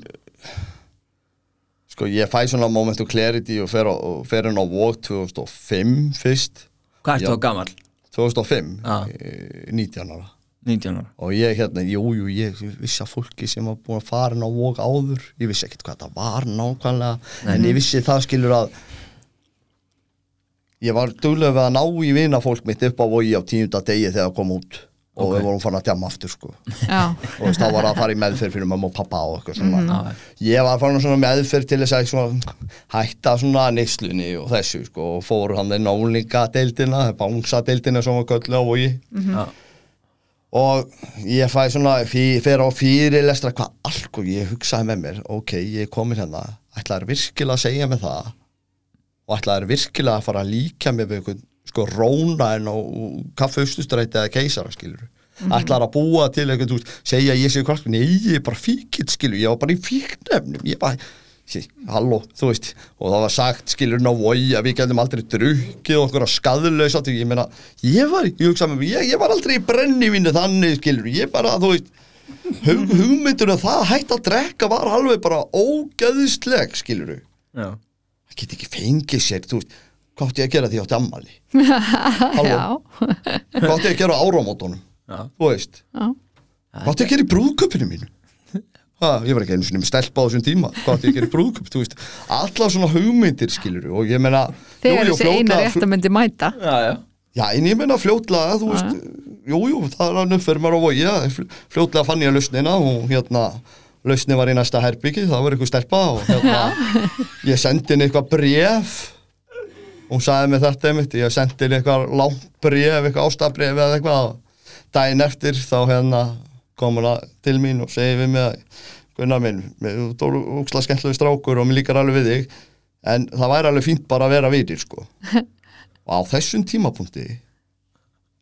sko, ég fæ svona moment of clarity og fer, og fer inn á Walk 2005 fyrst Hvað ertu Já. á gamall? 2005, Já. eh, 19 ára 19 ára. og ég hérna, jú, jú, ég vissi að fólki sem var búin að fara inn á vók áður ég vissi ekkert hvað það var nákvæmlega en ég vissi það skilur að ég var duglega við að ná í vina fólk mitt upp á vogi á tíunda degi þegar það kom út. Og Ok. við vorum fann að djama aftur sko. Já, og þá var að fara í meðferð fyrir mamma og pappa og eitthvað svona. Já. ég var fann svona meðferð til þess að svona, hætta svona neyslunni og þessu sko. Og fór hann inn á úlingadeildina bánsadeildina sem var köllu á vogi. Já. Og ég fæ svona fyr, fer á fyrirlestra hvað allt og ég hugsaði með mér ok, ég er komin hérna ætlaður virkilega að segja mig það? Og ætlaður virkilega að fara að líka mig við einhvern sko róna en á kaffeustustræti eða keisara skilur mm ætlaður að búa til einhvern þú veist, segja ég sé hvort nei, ég er bara fíkitt skilur, ég var bara í fíknefnum ég bara Sí, halló, þú veist, og það var sagt skilur ná voi að við getum aldrei drukkið okkur að skadlaus átti, ég meina ég var, ég hugsa með mig, ég, ég var aldrei í brennivínu þannig skilur, ég bara, þú veist hug, hugmyndun að það hægt að drekka var alveg bara ógæðisleg skilur, Já. það get ekki fengið sér, þú veist hvað átti ég að gera því ég átti ammali [laughs] halló, já, hvað átti ég að gera á áramótunum Já. þú veist, já. hvað átti ég að gera í brúðköpinu mínu ha, ég var ekki einu sinni með stelpa á þessum tíma. Hvað átti ég í brúðköp, þú veist? Allar svona hugmyndir skilur og ég meina Þegar þessi eina fljótlega- rétt að myndi mæta. Já, já. Já, en ég meina fljótlega, þú veist, jú, jú, það er hann uppferð maður á vogi, ja, fl- fljótlega fann ég að lausnina og hérna, lausni var í næsta herbyggi, það var eitthvað stelpa og hérna, [laughs] ég sendi henni eitthvað bref, hún sagði mig þetta einmitt, ég sendi henni eitthvað langt bref, eitthvað ástabref eða eitthvað, daginn eftir þá hérna kom hún að- til mín og segi við mig að, Gunnar minn, þú er úksla skemmtlegu strákur og mér líkar alveg við þig, en það væri alveg fínt bara að vera vitir, sko. [laughs] Og á þessum tímapunkti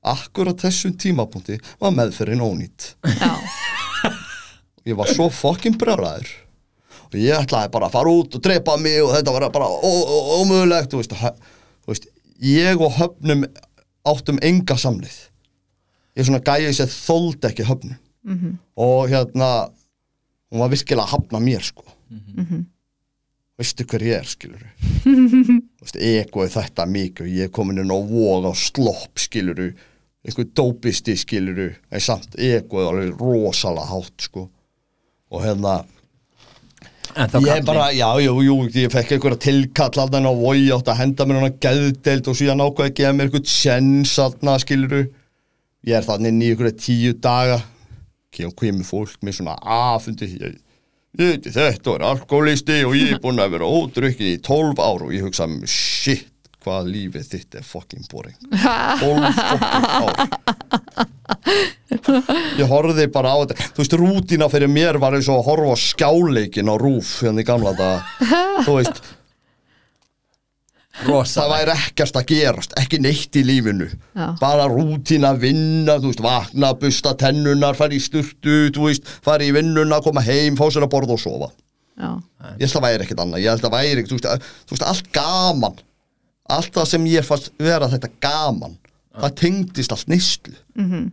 akkurat þessum tímapunkti var meðferðin ónýtt ég var svo fokkin brjálæður og ég ætlaði bara að fara út og drepa mig og þetta var bara ómögulegt hö- þú veist, ég og höfnum áttum enga samlið ég er svona gæði sem þóldi ekki höfnum -hmm. og hérna hún var virkilega að hafna mér sko. Veistu hver ég er skilur þú [laughs] veist, ego er þetta mikið ég er komin inn á vóg á slopp skilur einhver dópisti skilur en samt ego er alveg rosalega hátt sko. Og hérna ég bara, já, jú, jú, ég fekk einhverja tilkall allan á vogi, átt að henda mér hana geðdeild og síðan ákveði að gefa mér einhvern sjens allan, skiluru ég er þannig inn í einhverja tíu daga kemur kemur fólk með svona veit þetta var alkoholisti og ég er búinn að vera ódrukkin í 12 ár og ég hugsa með shit hvað lífið þitt er fucking boring. 12 fucking ár. Ég horfði bara á þetta. Þú veist, rútina fyrir mér var eins og að horfa á skjáleikin á rúf hérna í gamla þetta þú veist, Rosa. það væri ekkert að gerast ekki neitt í lífinu. Já. bara rútina, vinna, þú veist vakna, busta tennunar, fara í sturtu þú veist, fara í vinnuna, koma heim fá sér að borða og sofa. Já, ég held að væri ekkert annað, ég held að væri þú veist, að- þú veist, allt gaman. Allt það sem ég fannst vera þetta gaman það tengdist allt neyslu. Mm -hmm.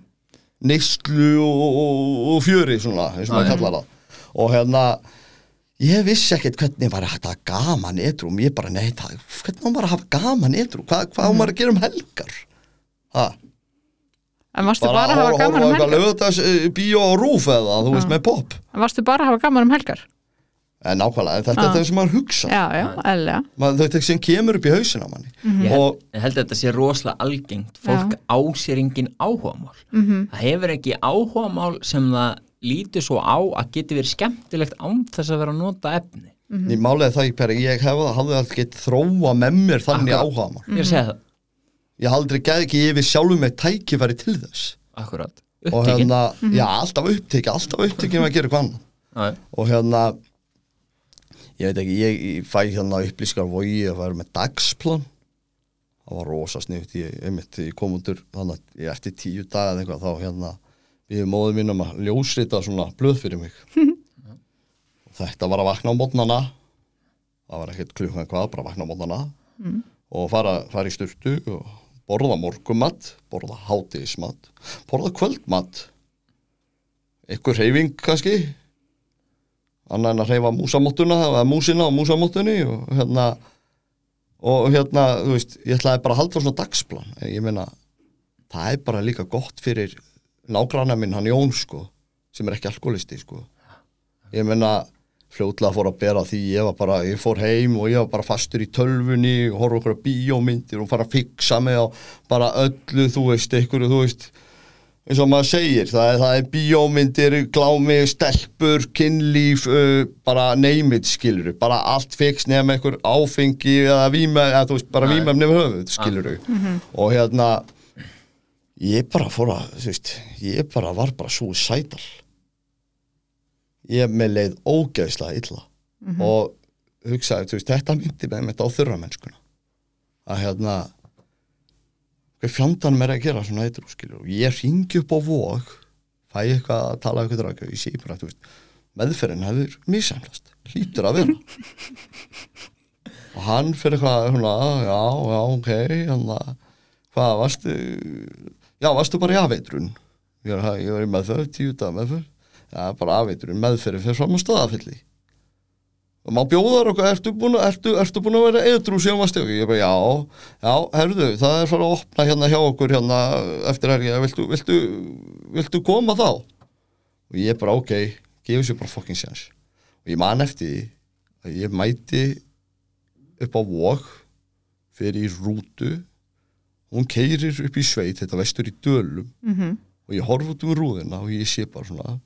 neyslu og, og, og fjöri svona, eins og maður kallar það. Og hérna ég vissi ekkert hvernig var hafa gaman edrum, ég bara nei, það, hvernig var maður að hafa gaman edrum, hvað, hvað á maður að gera um helgar ha, En varstu bara, að hafa gaman um helgar? lögðags bíó á rúf eða þú veist Já. með pop En varstu bara að hafa gaman um helgar? en nákvæmlega, þetta Já. er það sem maður hugsa Já, já, maður, þetta sem kemur upp í hausina manni Mhm. Ég og ég held að þetta sé rosalega algengt fólk á sér engin áhugamál Mhm. það hefur ekki áhugamál sem það lítur svo á að geti verið skemmtilegt án þess að vera að nota efni. Mhm. ég málega það ekki pæri, ég hef, hafði alltaf gett þróa með mér þannig áhuga mál ég er að segja það, ég geð ekki yfir sjálfum með tækifæri til þess. Akkurat. Og upptekinn hérna, Mhm. já, alltaf upptekið alltaf upptekið með að gera hvað annað. Já, og hérna ég veit ekki, ég, ég fæ hérna upplýskar vogi að vera með dagsplan. Það var rosa sniðt ég, einmitt, ég kom undur þannig að ég eftir tíu daga eða eitthvað þá hérna við móðum minn um að ljósrita svona blöð fyrir mig. Og [laughs] þetta var að vakna á mótnana það var ekkert klukkan hvað, bara að vakna á mótnana og fara, fara í sturtu og borða morgumat borða hátíðismat borða kvöldmat. Ykkur reyfing kannski? Annar en að reyfa músamóttuna eða músina á músamóttunni og hérna og hérna, þú veist, ég ætlaði bara að halda svona dagsplan, ég meina það er bara líka gott fyrir nágranna minn, hann Jón, sko sem er ekki alkoholisti, sko. Ég meina, fljótlega fór að bera því ég var bara, ég fór heim og ég var bara fastur í tölvunni og horfa okkur að bíómyndir og fara að fixa mig á bara öllu, þú veist, ykkur, þú veist. Eins og maður segir, það er, það er bíómyndir, glámi, stelpur, kynlíf, uh, bara neymit skiluru, bara allt fix nefn einhver áfengi eða víma, eða þú veist, bara víma nefn höfuð skiluru og hérna ég bara fór að, þú veist, ég bara var bara suicidal. Ég með leið ógeðslega illa. Og hugsaði, þú veist, þetta myndi með þetta á þurra mennskuna. Að hérna hvað fjandanum er að gera svona eitthvað skilur. Og ég ringi upp á vóg fæ eitthvað að tala eitthvað draka ég sé bara, þú veist, meðferðin hefur misæmlast, hlýtur að vera. [laughs] Og hann fyrir eitthvað já, já, ok hann að, hvað, varstu já, varstu bara í afeitrun ég var, ég var í meðferð, tíu dag meðferð. Já, bara afeitrun, meðferði fyrir fram á staðafylli og má bjóðar okkur, ertu búin, ertu, ertu búin að vera eðrú síðan varstu ég bara, já, já, herðu það er fara að opna hérna hjá okkur hérna eftir helgi, viltu, viltu viltu koma þá? Og ég bara, ok, gefur sér bara fucking séns og ég man eftir að ég mæti upp á vóg fyrir í rútu hún keirir upp í sveit þetta vestur í dölum Mhm. og ég horf út um rúðina og ég sé bara svona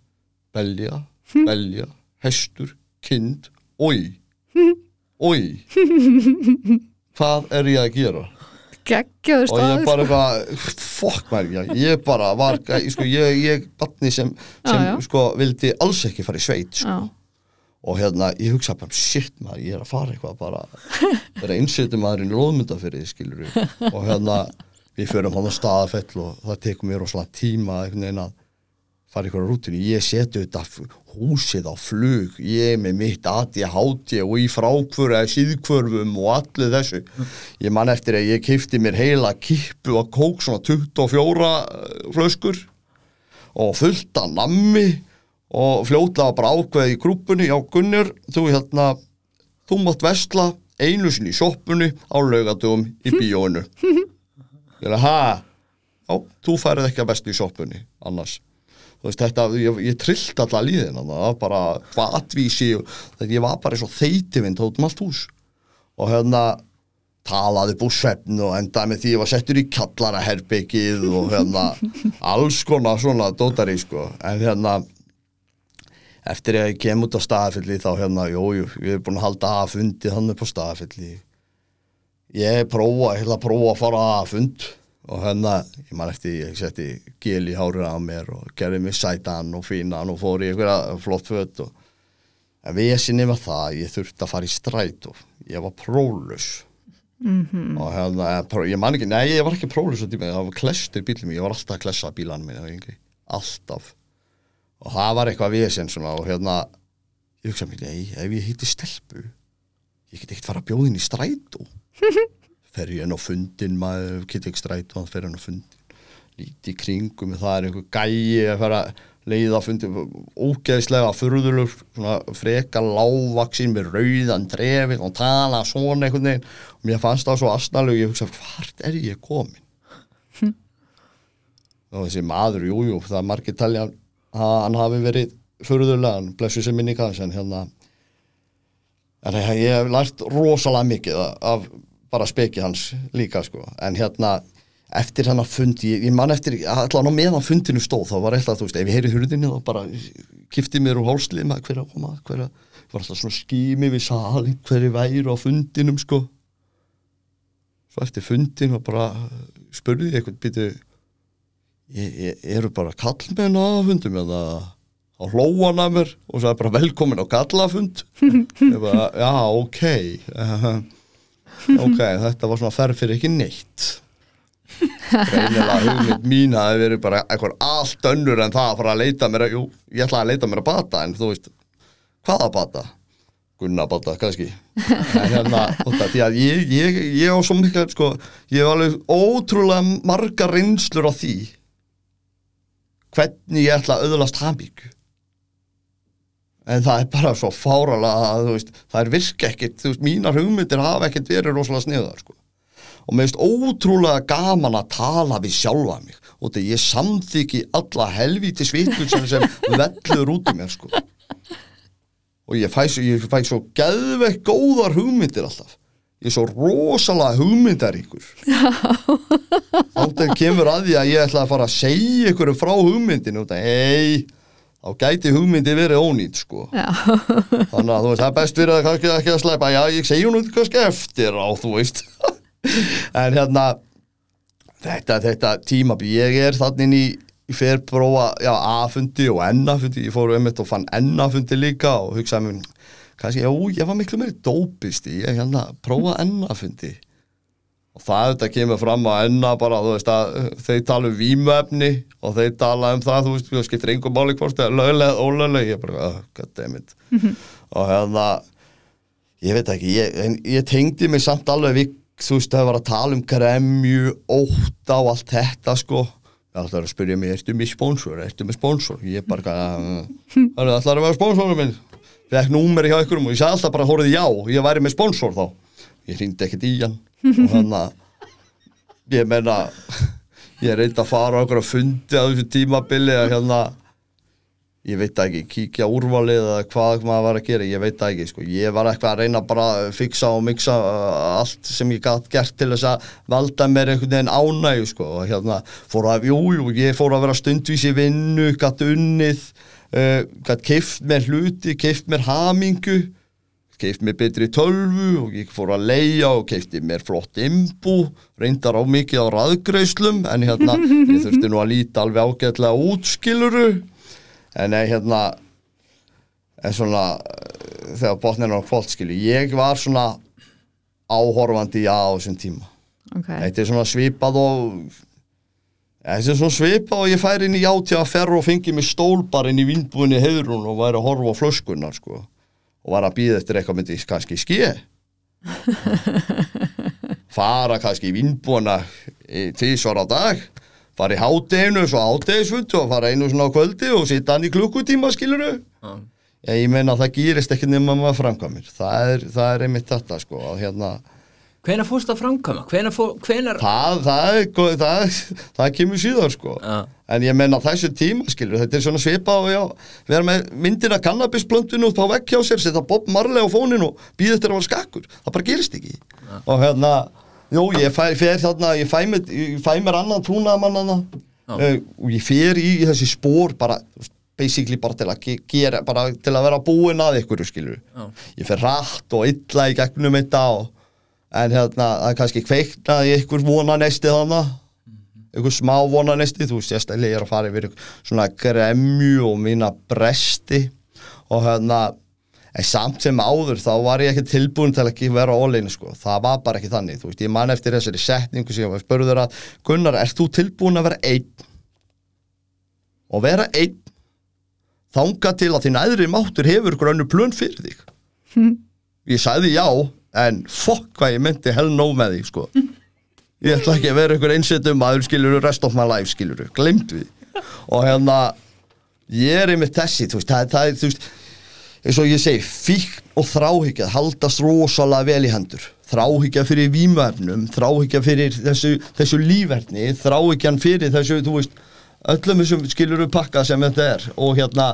belja, [laughs] belja, hestur, kind, oi, [laughs] oi, hvað er ég að gera? Geggjöður Og ég staður. bara eitthvað, fokk mér, ég, bara var, ég, sko, ég, ég batni sem, sem já. sko, vildi alls ekki fara í sveit, sko. Já. Og hérna, ég hugsa bara, shit maður, ég er að fara eitthvað bara, [laughs] vera innsettum maðurinn í loðmyndafyrði, skilur við. Og hérna, við förum hann á staðafell og það tekur mér rosalega tíma einhvern veginn að fara ykkur á rútinu. Ég seti þetta húsið á flug, ég er með mitt ADHD og í frákvöru eða síðkvörfum og allir þessu. Ég man eftir að ég kifti mér heila kippu og kók svona 24 flöskur og fullt af nammi og fljótlega bara ákveði í grúpunni já Gunnur, þú hérna þú mátt vesla einu sinni í sjoppunni á laugatugum í bíóinu. [laughs] Ég er að ha? Já, þú færið ekki að vesla í sjoppunni annars. Þú veist þetta, ég, ég trillt alla líðina það var bara hvað atvísi þetta, ég var bara eins og þeytivind út um allt hús. Og hérna talaði búið svefn og endaði með því ég var settur í kallaraherbyggið og hérna [laughs] alls konar svona dótari sko. En hérna eftir að ég kem út á staðafylli þá hérna, jú, jú, ég er búin að halda að fundi hann upp á staðafylli ég prófa, ég ætla að prófa að fara að fund og hérna, ég man eftir ég setti gel í hárið á mér og gerði mig sætan og fínan og fór í einhverja flott föt og en við sinni var það, ég þurfti að fara í stræt og ég var prólus -hmm. og hérna, eh, ég man ekki, nei, ég var ekki prólus á tíma, það var klestur bílum, ég var alltaf að klessa bílanum minna, alltaf og það var eitthvað við sem svona og hérna, ég hugsa mér, nei, ef ég heiti stelpu ég get ekkert fara að bjóða inn í strætó. [laughs] Fer ég inn á fundin maður, get ekki strætó, hann fer inn á fundin líti kringum, það er einhver gæi að fara leiða að fundi ógeðslega furðulur svona freka lágvaksin með rauðan drefið og tala svona einhvern veginn. Og mér fannst það svo asnalug ég hugsa, hvart er ég komin [laughs] og þessi maður, jújú, jú, það er margir talja hann hafi verið hann blessu sem minni kanns en hérna en ég hef lært rosalega mikið af bara speki hans líka sko, en hérna eftir hann að fundi, ég, ég man eftir allan á meðan fundinu stóð, þá var eitthvað þú veist, ef ég heyri hurðinni þá bara kifti mér úr hálslið með hverja koma, hverja var alltaf svona skými við salin hverju væri á fundinum sko. Svo eftir fundin og bara spurði ég eitthvað býtu eru bara kallmenn á fundum eða á hlóan af mér og svo er bara velkomin á kallafund [laughs] ég bara, já, ok. Ok, þetta var svona ferð fyrir ekki neitt. Reynilega hugmynd mín að það veri bara eitthvað allt önnur en það að fara að leita mér að, jú, ég ætlaði að leita mér að bata en þú veist, hvaða bata? Gunnabata, kannski. En hérna, þetta, því að ég ég, ég á svo miklu, sko ég hef alveg ótrúlega marga reynslur á því hvernig ég ætla að auðlast hafmygg en það er bara svo fáralega að, veist, það er virk ekkit, þú veist, mínar hugmyndir hafa ekkit verið rosalega sniðar, sko. Og mér finnst ótrúlega gaman að tala við sjálfa mig og þetta ég samþyggi alla helvíti svitun sem vellur út í mér sko. Og ég fæ, ég fæ svo gæðveikt góðar hugmyndir alltaf ég er svo rosalega hugmyndar ykkur þá kemur að því að ég ætla að fara að segja ykkur frá hugmyndinu og það, hei þá gæti hugmyndi verið ónýtt sko. Já. þannig að þú veist, það er best verið að ekki að sleipa já, ég segja hún kannski eftir á, þú veist. [laughs] En hérna þetta, þetta tímabi, ég er þannig í, í ferprófa, já, A-fundi og N-fundi, ég fór um þetta og fann N-fundi líka og hugsaði mér kannski, já, ég var miklu meiri dópist í, ég hérna, prófa N-fundi og það þetta kemur fram að N bara, þú veist að þeir tala um výmöfni og þeir tala um það, þú veist, það skiptir einhver máli hvort er lögleg, ólegleg, ég bara, oh, goddammit. Mm -hmm. og hérna ég veit ekki, ég, ég tengdi mig samt alveg við þú veist það var að tala um gremju, óta og allt þetta sko. Það ætlaði að spyrja mig, ertu með spónsor, ertu með spónsor ég bara, það ætlaði að vera spónsorum minn fekk númeri hjá ykkurum og ég sagði alltaf bara hóruði já, ég væri með spónsor þá ég hrýndi ekkert í hann og þannig að ég menna ég reyndi að fara á okkur að fundi á þessu tímabili að hérna ég veit ekki, kíkja úrvalið eða hvað maður var að gera, ég veit ekki sko. ég var eitthvað að reyna bara að fixa og mixa uh, allt sem ég gæti gert til þess að valda mér einhvern veginn ánægu sko. og hérna fór að, jújú, jú, ég fór að vera stundvís í vinnu, gæti unnið uh, gæti keift mér hluti keift mér hamingu keift mér betri tölvu og ég fór að leia og keifti mér flott imbu, reyndar á mikið á raðgrauslum en hérna [laughs] ég þurfti nú að líta alveg ágætlega útskiluru en nei, hérna en svona þegar botnirna á kvöld skilju, ég var svona áhorfandi á þessum tíma okay. þetta er svona svipað og þetta er svona svipað og ég fær inn í játi að ferra og fengi mig stól bara inn í vindbúinni heðrún og væri að horfa á flöskunnar sko. Og var að býða eftir eitthvað myndi kannski skje [laughs] fara kannski í vindbúina tísvar á dag fara í hátteginu, svo háttegisfundu og fara einu svona á kvöldi og sita hann í klukkutíma, skiluru ah. ég meina það gýrist ekki nema maður framkvæmir. Það er, það er einmitt þetta sko að hérna Hvenar fórst það framkvæma? Hvenar fór, hvenar... Það, það, það, það kemur síðan sko ah. en ég menna þessu tíma skilur þetta er svona svipa og já vera með myndina kannabisplöndinu út á vekk hjá sér setja Bob Marley á fóninu og býða þetta að vera skakkur það bara gerist ekki ah. og hérna Jú, ég fæ, fer þarna, ég fæ mér, ég fæ mér annan trúnaðamann uh, og ég fer í, í þessi spór bara, basically bara til að gera, bara til að vera búinn að ykkur, skilur. Ég fer rætt og illa í gegnum þetta og, en hérna, það er kannski kveiknaði ykkur vonanesti þannig, ykkur smá vonanesti, þú veist, ég er að fara yfir svona gremju og mína bresti. Og hérna, en samt sem áður þá var ég ekki tilbúin til að ekki vera óleinu sko, það var bara ekki þannig þú veist, ég man eftir þessari setningu sem ég spörður að Gunnar, ert þú tilbúin að vera einn? Og vera einn þánga til að þín aðri máttur hefur grönu plön fyrir þig? Hm. [laughs] ég sagði já en fokk hvað ég myndi hell no með þig sko. Ég ætla ekki að vera einhver einsettum aður skiluru, rest of my life skiluru, glemt við. Og hérna ég er einmitt þessi, þú veist, það, það er þú veist eins og ég segi, fíkn og þráhyggja haldast rosalega vel í hendur. Þráhyggja fyrir výmöfnum þráhyggja fyrir þessu, þessu lífverðni þráhyggjan fyrir þessu, þú veist öllum þessum skilur pakka sem þetta er. Og hérna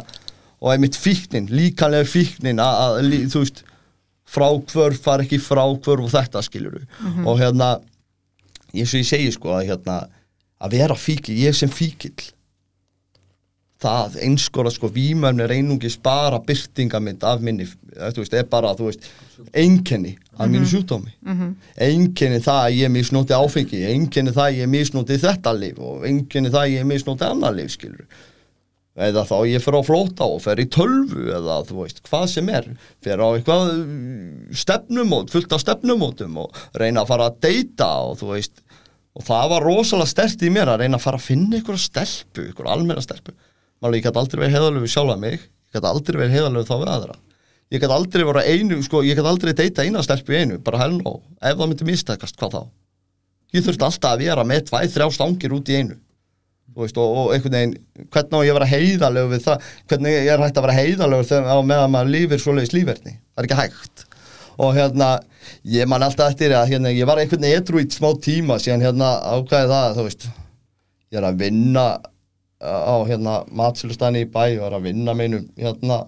og einmitt fíknin, líkanlega fíknin að, að þú veist frákvörf, far ekki frákvörf og þetta skilur og hérna eins og ég segi sko að hérna að vera fíkil, ég sem fíkil það einskora sko vímöfni er einungis bara byrtingamind af minni, þú veist, er bara þú veist, einkenni af mínu sjúkdómi. Einkenni það að ég misnóti áfengi, einkenni það að ég misnóti þetta lif og einkenni það að ég misnóti annar lif, skilur eða þá ég fer á flóta og fer í tölvu eða þú veist, hvað sem er. Fer á eitthvað uh, stefnumót fullt af stefnumótum og reyna að fara að deyta og þú veist og það var rosalega stert í mér að reyna að fara að finna ykkur stelpu, ykkur almenna stelpu. Maður ég gæti aldrei verið heiðalög við sjálfa mig ég gæti aldrei verið heiðalög þá við aðra. Ég gæti aldrei verið einu, sko, ég gæti aldrei deyta eina stelpu í einu, bara helnó ef það myndi mistækast, hvað þá? Ég þurfti alltaf að vera með tvæ, veist, og, og einhvern veginn, hvernig á ég að vera heiðalög við það, hvernig ég er hægt að vera heiðalög þegar meðan maður lífir svoleiðis lífverðni, það er ekki hægt. Og hérna, ég man alltaf eftir að hérna, ég var einhvern veginn edru í smá tíma síðan hérna ákvæði það, þú veist. Ég er að vinna á hérna matsölustæni í bæ og er að vinna með einum hérna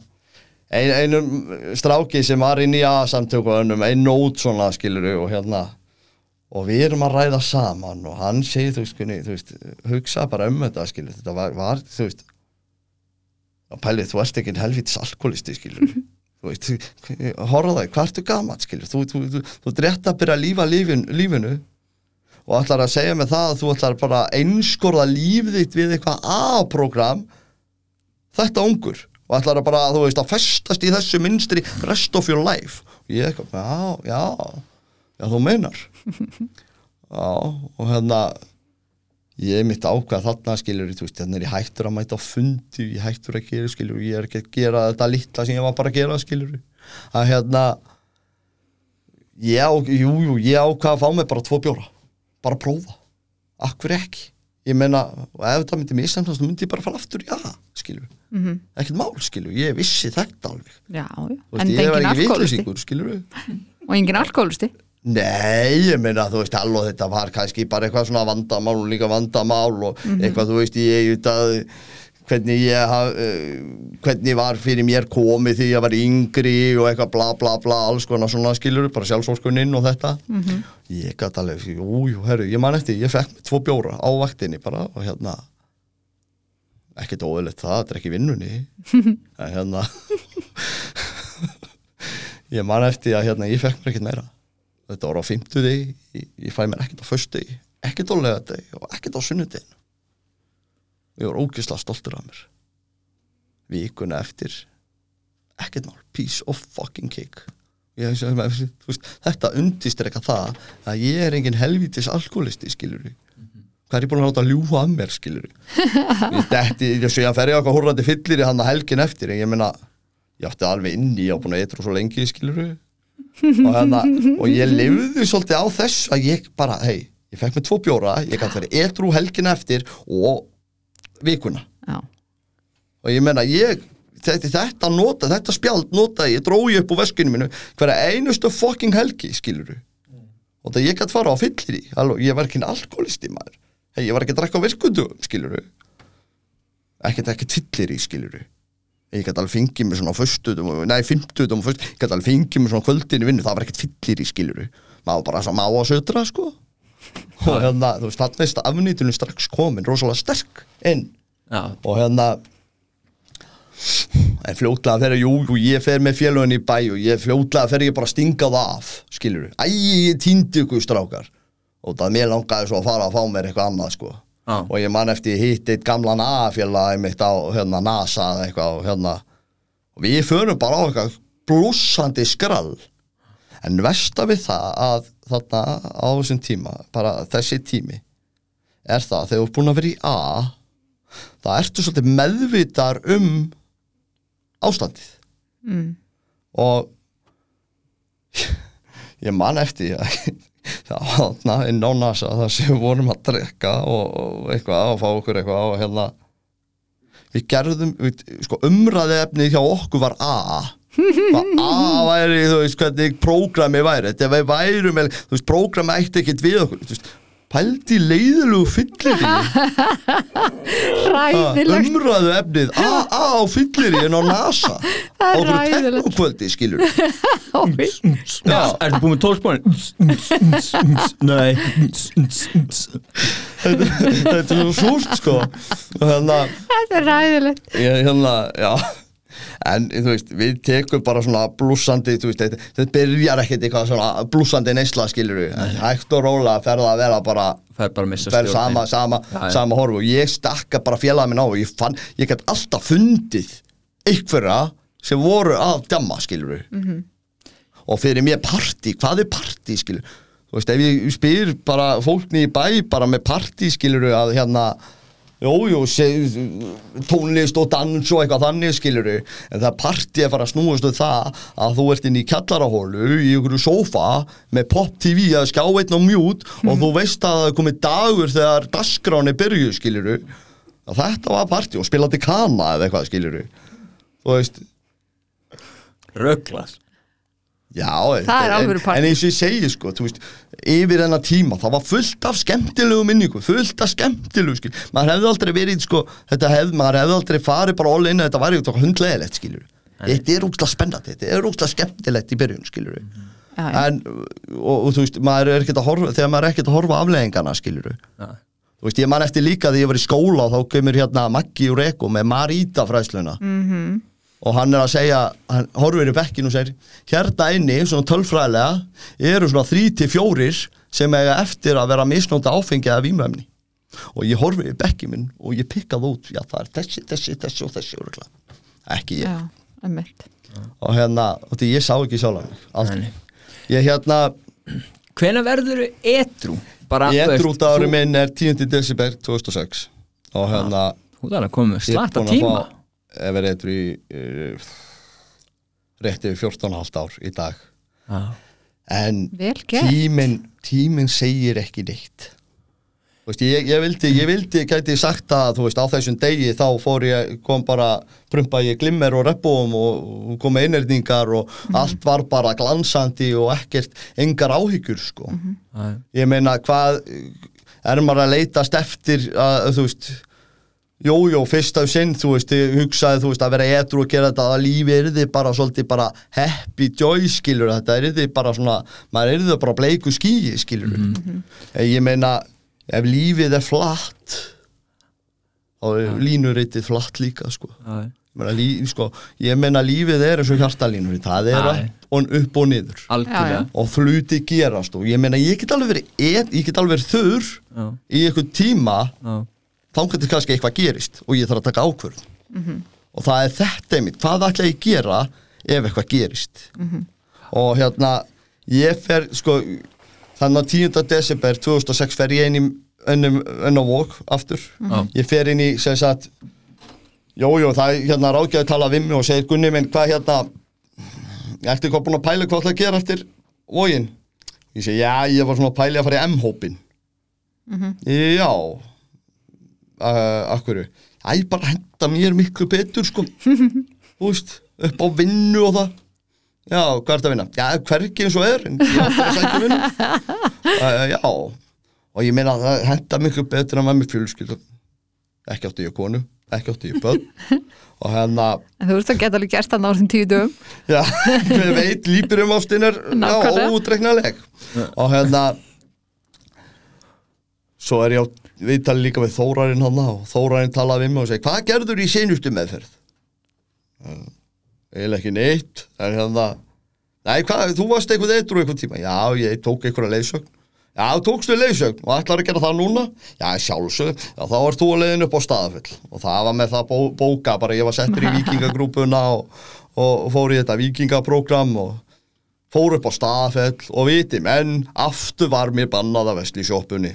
ein, einum stráki sem var inn í A-samtökunum, ein nót svona skiluru og hérna og við erum að ræða saman og hann segir, þú veist, kunni, þú veist hugsa bara um þetta, skilur, þetta var, var þú veist og pælið, þú ert ekki helvitis alkoholisti, skilur [laughs] þú veist, horfa það, hvað ertu gaman, skilur, þú, þú, þú, þú rétt að byrja að lífa lífin, lífinu og ætlar að segja mig það að þú ætlar bara að einskorða lífið þitt við eitthvað A-program þetta ungur. Og ætlar að bara, þú veist, að festast í þessu minnstri rest of your life. Og ég eitthvað, já, já já, þú meinar [laughs] já, og hérna ég er mitt ákvað þarna skilur þú veist, þannig er ég hættur að mæta á fundi ég hættur að gera, skilur, ég er ekki að gera þetta litla sem ég var bara að gera, skilur að hérna ég, á- jú, jú, ég ákvað að fá mig bara tvo bjóra, bara að prófa. Akkur ekki? Ég meina, og ef þetta myndi missemtast þá myndi ég bara fara aftur, já, skilur Mhm. ekkert mál, skilur, ég vissi þetta alveg. Já, já. En ég var engin vitleysíkur, skilur og engin alkoholisti Nei, ég meina, þú veist, halló, þetta var kannski bara eitthvað svona vandamál og líka vandamál og eitthvað, þú veist, ég auðvitað hvernig ég haf, uh, hvernig var fyrir mér komið því ég var yngri og eitthvað bla bla bla, alls konar svona skilur, bara sjálfsvorkuninn og þetta. Ég gæti alveg, jú, jú, herru, ég man eftir, ég fekk tvo bjóra á vaktinni bara og hérna, ekkert óðilegt það, þetta er ekki vinnunni, [laughs] en hérna, [laughs] ég man eftir að hérna, ég fekk mér ekkert meira þetta var á fimmtudegi, ég, ég fæ mér ekkert á föstudegi, ekkert á lögadegi og ekkert á sunnudeginu ég var ógislega stoltur af mér. Vikuna eftir ekkert mál, piece of fucking cake. Ég, þú veist, þetta undist er eitthvað það að ég er engin helvítis alkoholisti skilur við hvað er ég búin að láta ljúfa að mér skilur við [laughs] þetta, ég sé að fer ég okkar húrrandi fyllir í hann að helgin eftir en ég meina, ég átti alveg inni ég á búin að eitthvað svo lengi skilur við og, hérna, og ég lifði svolítið á þess að ég bara, hei, ég fekk mér tvo bjóra ég gæti verið edru helgin eftir og vikuna. Já, og ég meina, ég þetta, þetta nota, þetta spjald nota ég drói upp úr veskinu minu hverja einustu fucking helgi, skilur og það ég gæti fara á fyllir í ég var ekki alkoholisti maður. Hey, ég var ekki að drekka á verkundum, skilur ekkert ekkert fyllir í, skilur ég gæti alveg fengið mér svona á föstutum, nei, fimmtutum og föst, ég gæti alveg fengið mér svona kvöldinu vinnu, það var ekkert fyllir í, skilur maður bara svo má að södra, sko. Og hérna, þú veist, þarna er afnýtunum strax komin, rosalega sterk inn. Já, og hérna en fljótlega ég, jú, jú, ég fer með félögin í bæ og ég fljótlega fer ég bara að stinga það af skilur æ, ég týndi ykkur strákar. Og það mér langaði svo að fara að fá mér eitthvað annað sko Já. og ég man eftir ég hitt eitt gamlan A-félagi mitt á hérna, NASA eða eitthvað og hérna og við förum bara á eitthvað blúsandi skrall en versta við það að þarna á þessum tíma bara þessi tími er það þegar þú ert búin að vera í A það ertu svolítið meðvitar um ástandið mm. og [laughs] ég man eftir að þarna [laughs] inn á NASA þar sem við vorum að drekka og, eitthvað og fá okkur eitthvað og hérna við gerðum, við, sko umræði efnið hjá okkur var A. Hvað A væri, þú veist, hvernig prógrami væri, þetta værum, eða, þú veist, prógrami ætti ekkert við okkur, þú veist, pældi í leiðilegu fyllir [laughs] Ræðilegt umræðu efnið a, a á fyllir en á NASA [laughs] Það er á okkur hræðilegt. teknokvöldi skilur. [laughs] Já. Ertu búin með tólspónin? Nei þetta er svo súrt sko og hérna Þetta er ræðilegt ég, hérna, já en þú veist, við tekum bara svona blúsandi, þú veist, þetta, þetta byrjar ekkert eitthvað svona blúsandi neysla skilur við hægt og róla fer það að vera bara Það er bara að missa fer sama, sama, Já, já. sama horfu og ég stakka bara félaga minn á og ég fann, ég gætt alltaf fundið einhverja sem voru að djamma skilur við Mhm. og fyrir mér partí, hvað er partí skilur þú veist, ef ég spyr bara fólkni í bæ bara með partí skilur að hérna Jú, jú, se, tónlist og dans og eitthvað þannig skilur en það partí að fara að snúast um það að þú ert inn í kjallarahólu í einhverju sófa með pop tv að skjá einn og mjút og þú veist að það er komið dagur þegar dagskráni byrju skilur að þetta var partí og spilandi kana eða eitthvað skilur þú veist, Rögglas Já, Það er en- alvöru partí. En eins og ég segi sko, þú veist, yfir þennan tíma það var fullt af skemmtilegu minningu fullt af skemmtilegu, skil maður hefði aldrei verið, sko, þetta hefði maður hefði aldrei farið bara all in að þetta væri eitthvað hundlegilegt, skilur þetta er úkslega spennandi, þetta er úkslega skemmtilegt í byrjun, skilur Já, já. en, og, og þú veist, maður er ekkert að horfa þegar maður er ekkert að horfa á afleðingana, skilur Já. þú veist, ég man eftir líka þegar ég var í skóla og þá kemur hérna Maggi og Reko með Marita fræsluna -hmm. Og hann er að segja hann horfir í bekkin og segir hérna inni, svona tölfræðilega eru svona þrý til fjórir sem eiga eftir að vera misnóta áfengi eða vímöfni og ég horfi í bekkin minn og ég pikka það út já það er þessi, þessi, þessi og þessi örugglega. ekki ég Já, og hérna, og því ég sá ekki sjálf aldrei ég hérna, Hvenær verður edru? Veist, drúta ári þú- minn er 10. desember 2006 og hérna er með Ég er slatta búinn að tíma Ef er eitthvað í uh, rétt yfir 14,5 ár í dag Já. En tíminn tímin segir ekki neitt Þú veist, ég, ég vildi, ég vildi, gæti sagt að, þú veist, á þessum degi þá fór ég, kom bara, prumpa ég glimmer og reppum og, kom innerdingar og allt var bara glansandi og ekkert, engar áhyggjur, sko. Já. Ég meina, hvað, er maður að leitast eftir að, þú veist, Jú, jú, fyrst af sinn, þú veist, ég hugsaði, þú veist, að vera edru og gera þetta að lífi er þið bara svolítið bara happy joy, skilur, þetta er þið bara svona, maður er þið bara bleiku skýi, skilur. Ég meina, ef lífið er flatt, þá er línuritið flatt líka, sko. Já. Ég meina, lí, sko, ég meina lífið er eins og hjartalínur, það er Æ. upp og, upp og niður. Algjörlega Já, Og fluti gerast og ég meina, ég get alveg verið, ég get alveg verið þurr Já. í einhvern tíma Já. Þangar til kannski eitthvað gerist og ég þarf að taka ákvörð og það er þetta einmitt, hvað ætla ég að gera ef eitthvað gerist og hérna ég fer sko þannig að 10. desember 2006 fer ég inn í á vók aftur Já. ég fer inn í sem sagt Jójó, það er hérna ráðgjaði tala við mig og segir Gunni minn, hvað hérna Ertu eitthvað búin að pæla hvað ætla að gera eftir vógin? Ég segi, já, ég var svona að pæla að fara í M-hópin Já uh, Akkurru Æ, bara henda mér miklu betur, sko. [laughs] Þú veist, upp á vinnu og það. Já, hvað er þetta að vinna? Já, hvergi eins og er en ég ætla að sækja vinnu. Uh, [laughs] Já. Og ég meina að það henda miklu betur en maður með fjölskyld Ekki átti ég konu, ekki átti ég börn. [laughs] Og hérna En þú veist að geta alveg gert það náðum tíu dögum. Já, við veit lípir um ástin er óútreiknaleg og hérna svo er ég á viðtali líka við Þórarinn hann og Þórarinn talaði við mig og segi hvað gerður í senustu meðferð? Eiginlega ekki neitt. En hérna nei, hvað, þú varst eitthvað eitthvað eitthvað tíma. Já, ég tók eitthvað leiðsögn. Já, tókstu leiðsögn og ætlar að gera það núna? Já, sjálfsög, já, þá ert þú að leiðin upp á staðafull og það var með það bó, bóka bara ég var settur í [laughs] vikingagrúpuna og, og fór í þetta vikingaprógram og fór upp á staðfell og viti menn, aftur var mér bannað að vesli í sjoppunni.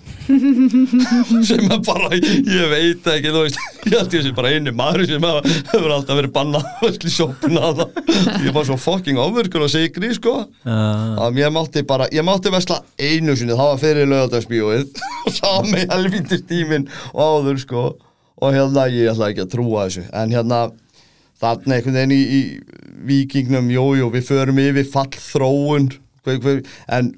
[laughs] Sem er bara, ég veit ekki þú veist, ég held ég sé bara einu maður sem hefur alltaf verið bannað að vesli í sjoppuna ég var svo fucking ofurkur og sigri sko. Já. að ég mátti bara, ég mátti vesla einu sinni, það var fyrir lögadagsbíóið og [laughs] sami helvítist tíminn og áður sko. Og hérna ég ætla ekki að trúa þessu. En hérna þarna einhvern veginn í, í vikingnum, jújú, jú, við förum yfir fallþróun. Hver, hver, en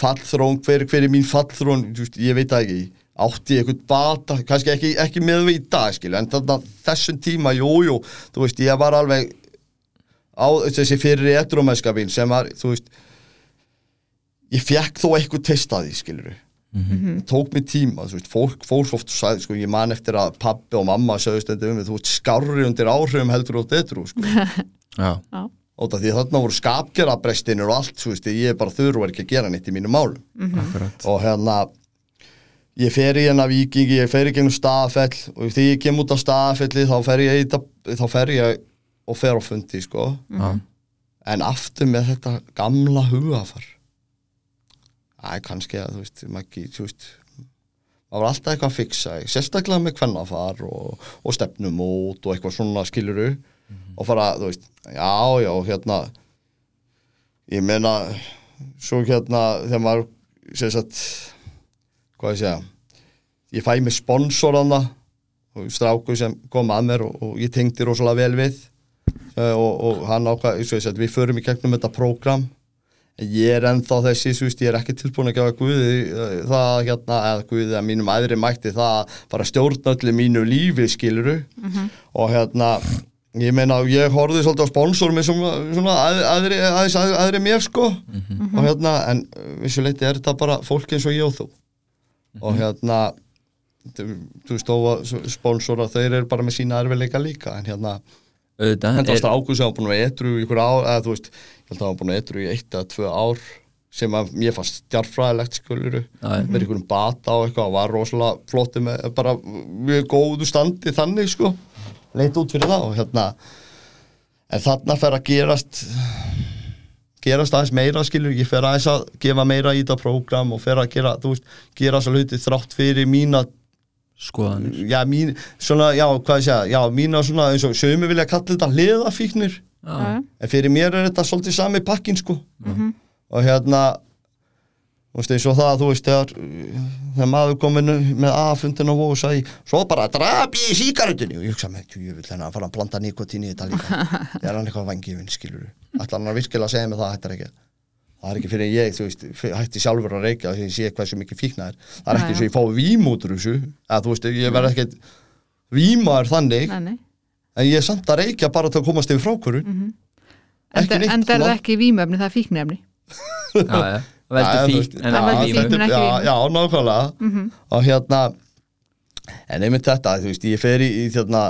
fallþrón, hver, hver er mín veist, ég veit það ekki. Átti ég eitthvað bata, kannski ekki, ekki með við í dag skilju, en þarna þessum tíma jújú, jú, þú veist, ég var alveg á þessi fyrir etrómæskapin sem var, þú veist ég fekk þó eitthvað testaði skilju Mhm. tók mig tíma, þú veist, fólk fólk oft sagði, sko, ég man eftir að pappi og mamma sögust þetta um mig, þú veist, skárri undir áhrifum heldur og detrú, sko. [laughs] Já, Óta því þarna voru skapgerabrestinir og allt, þú veist, ég er bara þurru og er ekki að gera neitt í mínu málum. Akkurat. Og hérna ég fer í hérna vikingi, ég fer í gennum staðfell og því ég kem út á staðfelli þá fer ég, þetta- þá fer ég og fer á fundi, sko. Já, en aftur með þetta gamla hugafar Æ, kannski að, þú veist, maður ekki, þú veist maður var alltaf eitthvað að fixa sérstaklega með kvennafar og, og stefnumót og eitthvað svona skiluru og fara, þú veist, já, já, hérna ég meina svo hérna, þegar maður sagt hvað ég segja ég fæ mig sponsorana og stráku sem kom að mér og, og ég tengdi rosalega vel við uh, og, og hann ákvað, svo ég segi, við förum í gegnum þetta prógram ég er ennþá þessi, þú veist, ég er ekki tilbúin að gefa Guði uh, það hérna, eða Guði að mínum aðri mætti það að bara stjórna öllu mínu lífi, skiluru og hérna ég meina, ég horfði svolítið á sponsor með svona, svona að, aðri, aðeins að, aðri mér, sko. Og hérna, en vissuleiti er þetta bara fólk eins og ég og þú. Og hérna þú veist, þó að sponsora þeir eru bara með sína erfileika líka en hérna, auðvitað þetta var er, var búin að etru í ykkur ár, eða þú veist held að hann var búin að etru í eitt eða tvö ár sem að mér fannst stjarfræðilegt já. með ykkur bata og eitthvað og var rosalega flotti með bara mjög góðu standi þannig sko. Leit út fyrir það og hérna en þarna fer að gerast gerast aðeins meira skilur ég fer aðeins að gefa meira í þetta prógram og fer að gera, þú veist, gera þessa hluti þrátt fyrir mína skoðanir. Já, mín, svona, já, hvað ég segja já, mína svona, eins og sögum vilja kalla þetta hliðafíknir, en fyrir mér er þetta svolítið sami pakkin, sko. Og hérna þú veist, eins og það, þú veist, þegar þegar maður komin með A-fundin og og sagði, svo bara drap ég í síkarutinu og ég hugsa með, ég vil hérna að fara að blanda nikotín í þetta líka. [laughs] Er hann eitthvað vangifinn, skilur ætlar hann að virkilega að segja mig það, þetta er ekki það er ekki fyrir ég, þú veist, hætti sjálfur að reykja því ég sé hversu mikið fíkna er það er ekki eins og ég fái vím út úr þessu. Að þú veist, ég verð ekkert vímaður þannig, Nei, nei. En ég er samt að reykja bara til að komast yfir frákvöru Ekki Enda, neitt enda er það svona. ekki vímöfni, það er fíknefni. já, já, veldur Já, þú fík veist, en Það vímu. fíkn. en ekki já, vímu. já, nákvæmlega Mhm. og hérna en einmitt þetta, þú veist, ég fer í, í þarna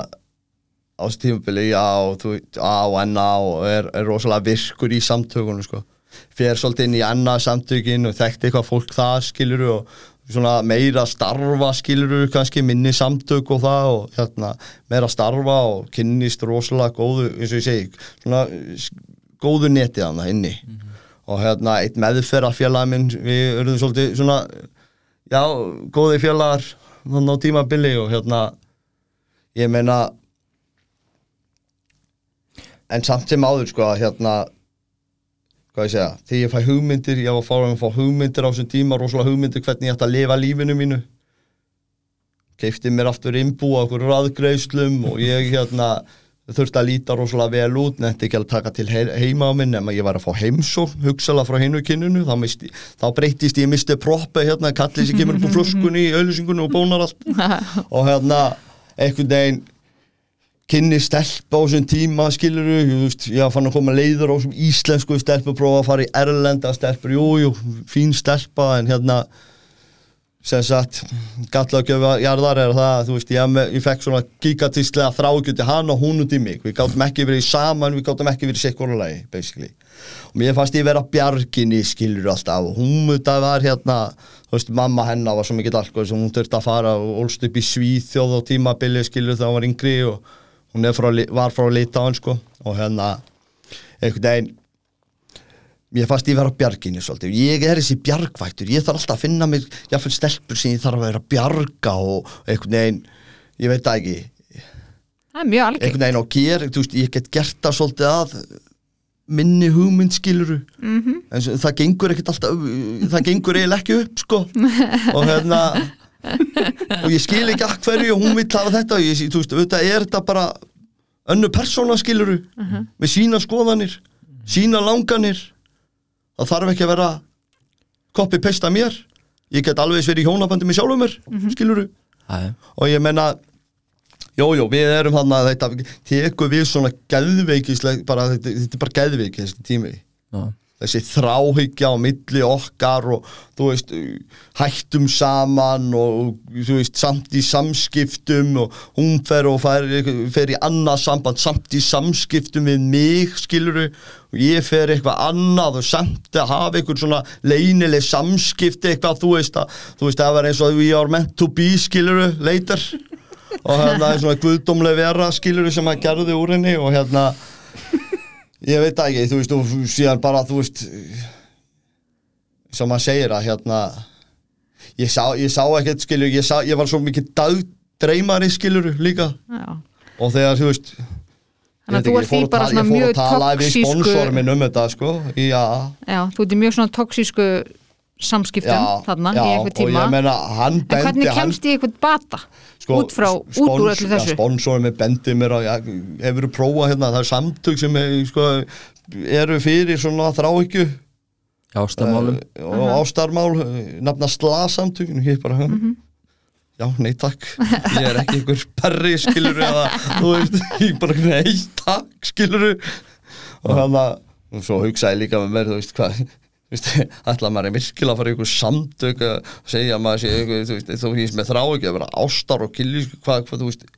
á þessu tímabili á, þú veist, á enna og er, er rosalega virkur í samtökunum sko. fer svolítið inn í enna samtökin og þekkti eitthvað fólk það skiluru og svona meira starfa skiluru kannski minni samtök og það og hérna meira starfa og kynnist rosalega góðu, eins og ég segi svona góðu netið hann inni. Og hérna eitt meðferðarfélag minn, við erum svolítið svona já, góði félagar þannig á tímabili og hérna ég meina en samt sem áður sko að hérna hvað ég segja, þegar ég fæ hugmyndir ég var að fá að fá hugmyndir á þessum tíma rosalega hugmyndir hvernig ég ætti að lifa lífinu mínu. Keifti mér aftur innbú á okkur raðgreiðslum og ég hérna þurfti að líta rosalega vel út nefndi ekki að taka til he heima á minn nema ég var að fá heimsók hugsalega frá hinu kyninu þá, misti, þá breytist ég misti proppi hérna kallið sem kemur upp úr flöskunni í auðlýsingunni og bónar allt. [laughs] Og hérna einhvern veginn kynni stelpa á þessum tíma skiluru, ég, ég fann að koma leiður á þessum íslensku stelpu prófa að fara í erlenda stelpur, jú, jú, fín stelpa en hérna sem sagt, gallagjöfa jarðar er það, þú veist, ég, ég fekk svona gigatíslega þrákjöti hann og hún út í mig. Við gáttum ekki verið saman, við gáttum ekki verið sekkurulegi, basically. Og mér fannst ég vera bjarginni, skilur alltaf. Og hún þetta var hérna þú veist, mamma hennar var svo mikill alkohol sem hún þurfti að fara og ólst upp í Svíþjóð og tímabili, skilur hún var yngri og hún frá, var frá Litáin, sko og hérna, einhvern veginn mér fannst ég vera bjarginni svolítið, ég er þessi bjargvættur ég þarf alltaf að finna mig, jáfnvel stelpur sem ég þarf að vera bjarga og einhvern veginn, ég veit það ekki Það er mjög algengt. einhvern veginn á ger, þú veist, ég get gert það svolítið að minni hugmynd skiluru Mhm. en svo- það gengur ekkert alltaf það gengur eiginlega ekki upp sko [laughs] og hérna og ég skil ekki að hverju og hún vill hafa þetta. Og ég, þú veist, auðvitað er þetta bara önnu persóna skiluru með sína skoðanir sína langanir. Það þarf ekki að vera koppi pesta mér. Ég get alveg verið í hjónabandi með sjálfum mér mm -hmm. skiluru er og ég menna Jójó, við erum þannig að þetta tekur við svona geðveikisleg bara, þetta, þetta er bara geðveiki þessi tími. Já, þessi þráhyggja á milli okkar og þú veist hættum saman og þú veist samt í samskiptum og hún fer og fer, fer í annað samband samt í samskiptum við mig skiluru og ég fer eitthvað annað og samt að hafa einhvern svona leynileg samskipti eitthvað þú veist að þú veist að það var eins og we are meant to be skiluru later og hérna er svona guðdómleg vera skiluru sem að gerði úr henni og hérna ég veit ekki, þú veist, og síðan bara, þú veist sem maður segir að hérna ég sá, ég sá ekkert, skilur, ég, sá, ég var svo mikið dagdreymari, skilur, líka Já. og þegar, þú veist Þannig að þú ert ekki, í ég fór að bara svona ég fór mjög að tala við toxísku sponsor minn um þetta, sko, já Já, þú ert mjög svona toxísku samskiptum já, þarna já, í og tíma. ég meina, hann En bendi hvernig kemst í einhvern bata sko, út frá, út úr spons- öllu þessu? já, sponsorinn minn bendi mér að, já, hefur þú prófað hérna, það er samtök sem er, sko, eru fyrir svona þráhyggju. Ástamálum uh, og ástarmál uh, nafna slasamtökun ég bara Mhm. já, nei takk. Ég er ekki einhver perri skilur eða, þú veist, [laughs] ég bara nei takk skilur og hann að og svo hugsaði ég líka með mér þú veist hvað [laughs] ætla maður er virkilega að fara í einhver samtök að segja að maður sé einhver, þú veist, þú veist, með þrá ekki að vera ástar og killi hvað, hvað, þú veist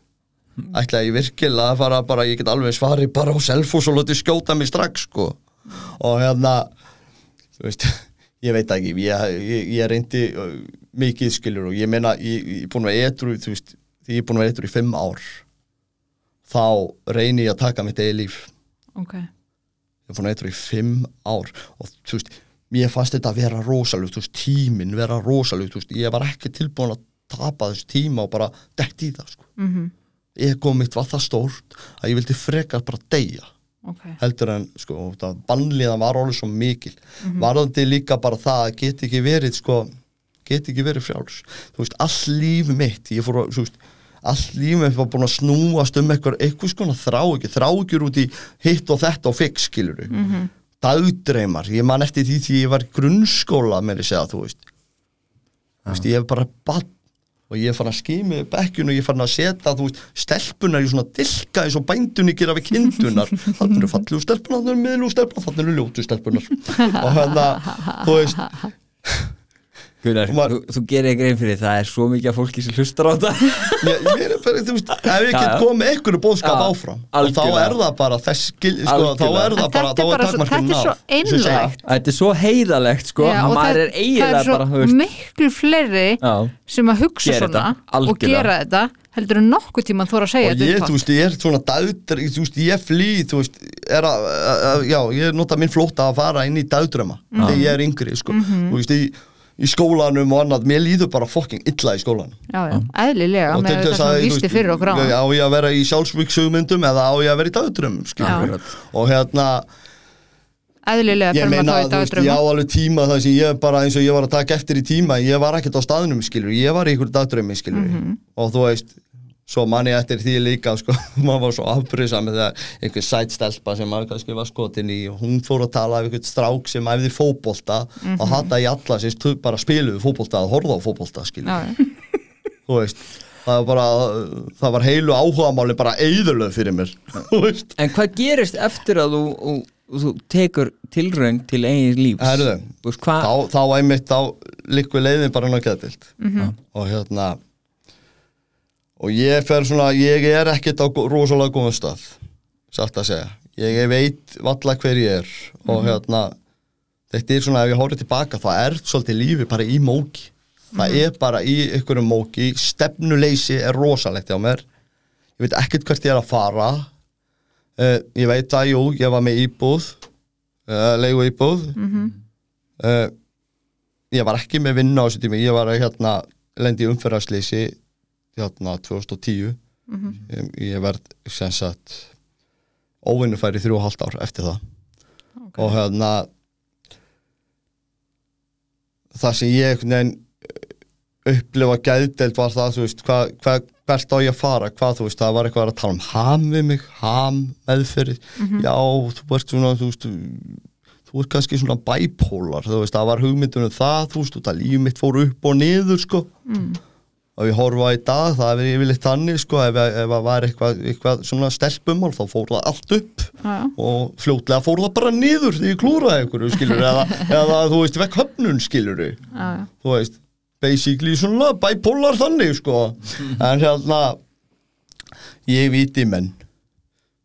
ætla ég virkilega að fara bara, ég get alveg svari bara á selfos og lotið skjóta mig strax sko. Og hérna þú veist, [laughs] ég veit ekki ég, ég, ég reyndi uh, mikið skilur og ég meina, ég, ég er búin að vera etru þú veist, því ég er búin að vera etru í fimm ár þá reyni ég að taka mitt eigi líf. Ok, ég er búin að etru í fimm ár og þú veist, mér fannst þetta að vera rosalugt, þú veist, tíminn vera rosalugt, þú veist, ég var ekki tilbúin að tapa þessu tíma og bara dett í það sko. mhm, ego mitt var það stórt að ég vildi frekar bara deyja ok. heldur en sko, það bannliðan var alveg svo mikil. Varðandi líka bara það að geti ekki verið sko, geti ekki verið frjáls. Þú veist, all líf mitt ég fór að, þú veist, all líf mitt var búin að snúast um eitthvað, eitthvað skona þrá ekki þrá ekki út í hitt og þetta og fix skiluru, mm -hmm. Dagdreymar ég man eftir því því ég var grunnskóla með því segja, þú veist. Þú veist, ég hef bara bann og ég farin að skimi upp ekkjun og ég farin að setja þú veist, stelpunar í svona dilka eins og bændunni gera við kindunar [laughs] þannig eru fallegu stelpunar, þannig eru miðlegu stelpunar þannig eru ljótu stelpunar og hérna, þú veist Gunnar, maður- þú, þú gerir ekki einn fyrir það er svo mikið af fólki sem hlustar á það ég, ég er bara, þú veist, ef ég get komið einhverju bóðskap Já, áfram þá er það bara þess skil, sko, þá er það bara, þetta þá er svo- takmarkinn þetta er svo einlægt. Þetta er svo heiðalegt sko. Já, það, er það er svo bara, þú miklu fleiri Já, sem að hugsa Gera svona þetta, og gera þetta heldur en nokkuð tíma þóra að segja og þetta ég, þú veist, ég er svona dagdr, þú veist, ég flý, þú veist, er að, að- að- já, ég nota minn flóta að fara inn í dagdrama þegar ég er yngri, sko, þú veist, í, í skólanum og annað, mér líður bara fucking illa í skólanum. já, já, eðlilega með þetta sem þú vísti fyrir okkur á. á ég að vera í sjálfsvíksugmyndum eða á ég að vera í dagdrömmum, Já. og hérna, eðlilega fyrir maður þá í veist, ég á alveg tíma þar sem ég bara eins og ég var að taka eftir í tíma, ég var ekkert á staðnum, skilur, ég var í ykkur dagdrömmi, skilur, Mhm. og þú veist, svo man ég eftir því líka, sko, [laughs] maður var svo afbrýðsam með það, einhver sætstelpa sem maður kannski var skotin í og hún fór að tala af einhvern strák sem æfði fótbolta Mhm. og hata í alla sem bara spiluðu fótbolta að horfa á já. [laughs] þú veist, það var bara, það var heilu áhugamáli bara eðurlöð fyrir mér, [laughs] En hvað gerist eftir að þú, þú, þú tekur tilraun til eigin lífs? Herðu, þá, þá einmitt þá likku leiðin bara inn á geðdild og hérna og ég fer svona, ég er ekkert á rosalega góðum stað satt að segja, ég veit valla hver ég er. Og hérna þetta er svona, ef ég horfði tilbaka þá er svolítið lífi bara í móki. Það er bara í einhverjum móki stefnuleysi er rosalegt hjá mér. Ég veit ekkert hvert ég er að fara. Uh, ég veit að, jú, ég var með íbúð uh, leigu íbúð uh, ég var ekki með vinna á þessu tími, ég var að hérna lendi í umferðarslýsi hérna 2010 ég, ég verð sem sagt óvinnufæri þrjú og halvt ár eftir það. Og hérna það sem ég einhvern veginn upplifa gæðdelt var það, þú veist, hvað hva, hvert á ég að fara, hvað þú veist, það var eitthvað að tala um ham við mig, ham meðferð, já, þú ert svona, þú veist, þú ert kannski svona bipolar þú veist, það var hugmyndunum það þú veist, það líf mitt fór upp og niður sko. Mm. Og ég horfa í dag það er yfirleitt þannig sko ef, ef það var eitthvað, eitthvað svona stelpumál þá fór það allt upp. Já, já. og fljótlega fór það bara niður því ég klúraði einhverju skilur eða, [laughs] eða þú veist, vekk höfnun skilur já, já. þú veist, basically svona bipolar þannig sko. En hérna ég viti menn.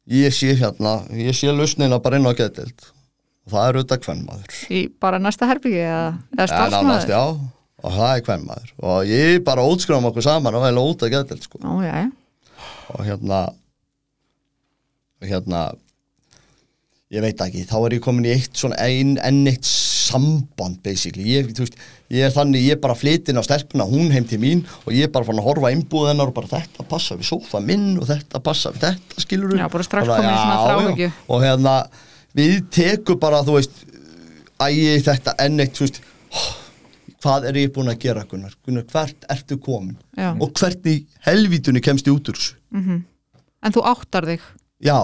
Ég sé hérna, ég sé lausnina bara inn á getild og það er auðvitað kvennmaður Í bara næsta herbyggi eða, eða en annars, starfsmæður? já, og það er kvennmaður og ég bara útskráum okkur saman og heila út á getild sko. Ó, já, já. og hérna og hérna ég veit ekki, þá er ég komin í eitt svona ein, enn eitt samband basically, ég, veist, ég er þannig ég er bara flytin á stelpuna, hún heim til mín og ég er bara fann að horfa innbúð hennar og bara þetta passa við sófa minn og þetta passa við þetta skilur Já, bara þráhyggju. og hérna, við tekum bara þú veist, ægi þetta enn eitt, þú veist hvað er ég búin að gera Gunnar, Gunnar hvert ertu komin Já. og hvernig helvítunni kemst ég út úr þessu En þú áttar þig Já,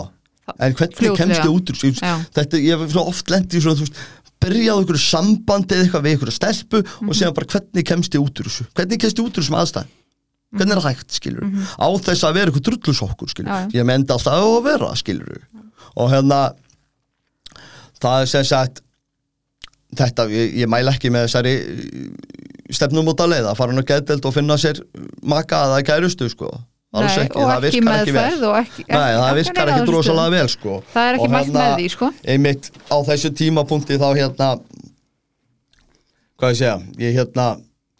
en hvernig Fljótlega. kemst ég út úr þessu? Þetta, ég hef oft lendið svona, þú veist, byrjaði ykkur sambandi eða eitthvað við ykkur stelpu Mhm. og séðan bara hvernig kemst ég út úr þessu? Hvernig kemst ég út úr þessum aðstæð? Hvernig er það hægt, skilur Á þess að vera ykkur drullusokkur, skilur Mhm. Já. Ég mendi alltaf að vera, skilur Og hérna, það er sem sagt, þetta, ég, ég mæla ekki með þessari stefnum út að leiða, að fara hann að geðdelt og finna sér maka að það kærustu, sko. Alls Nei, ekki, og það ekki virkar ekki vel. og ekki, Nei, það virkar ekki drosalega vel sko. Það er ekki Og mælt með því, sko. Einmitt á þessu tímapunkti þá hérna hvað ég segja, ég hérna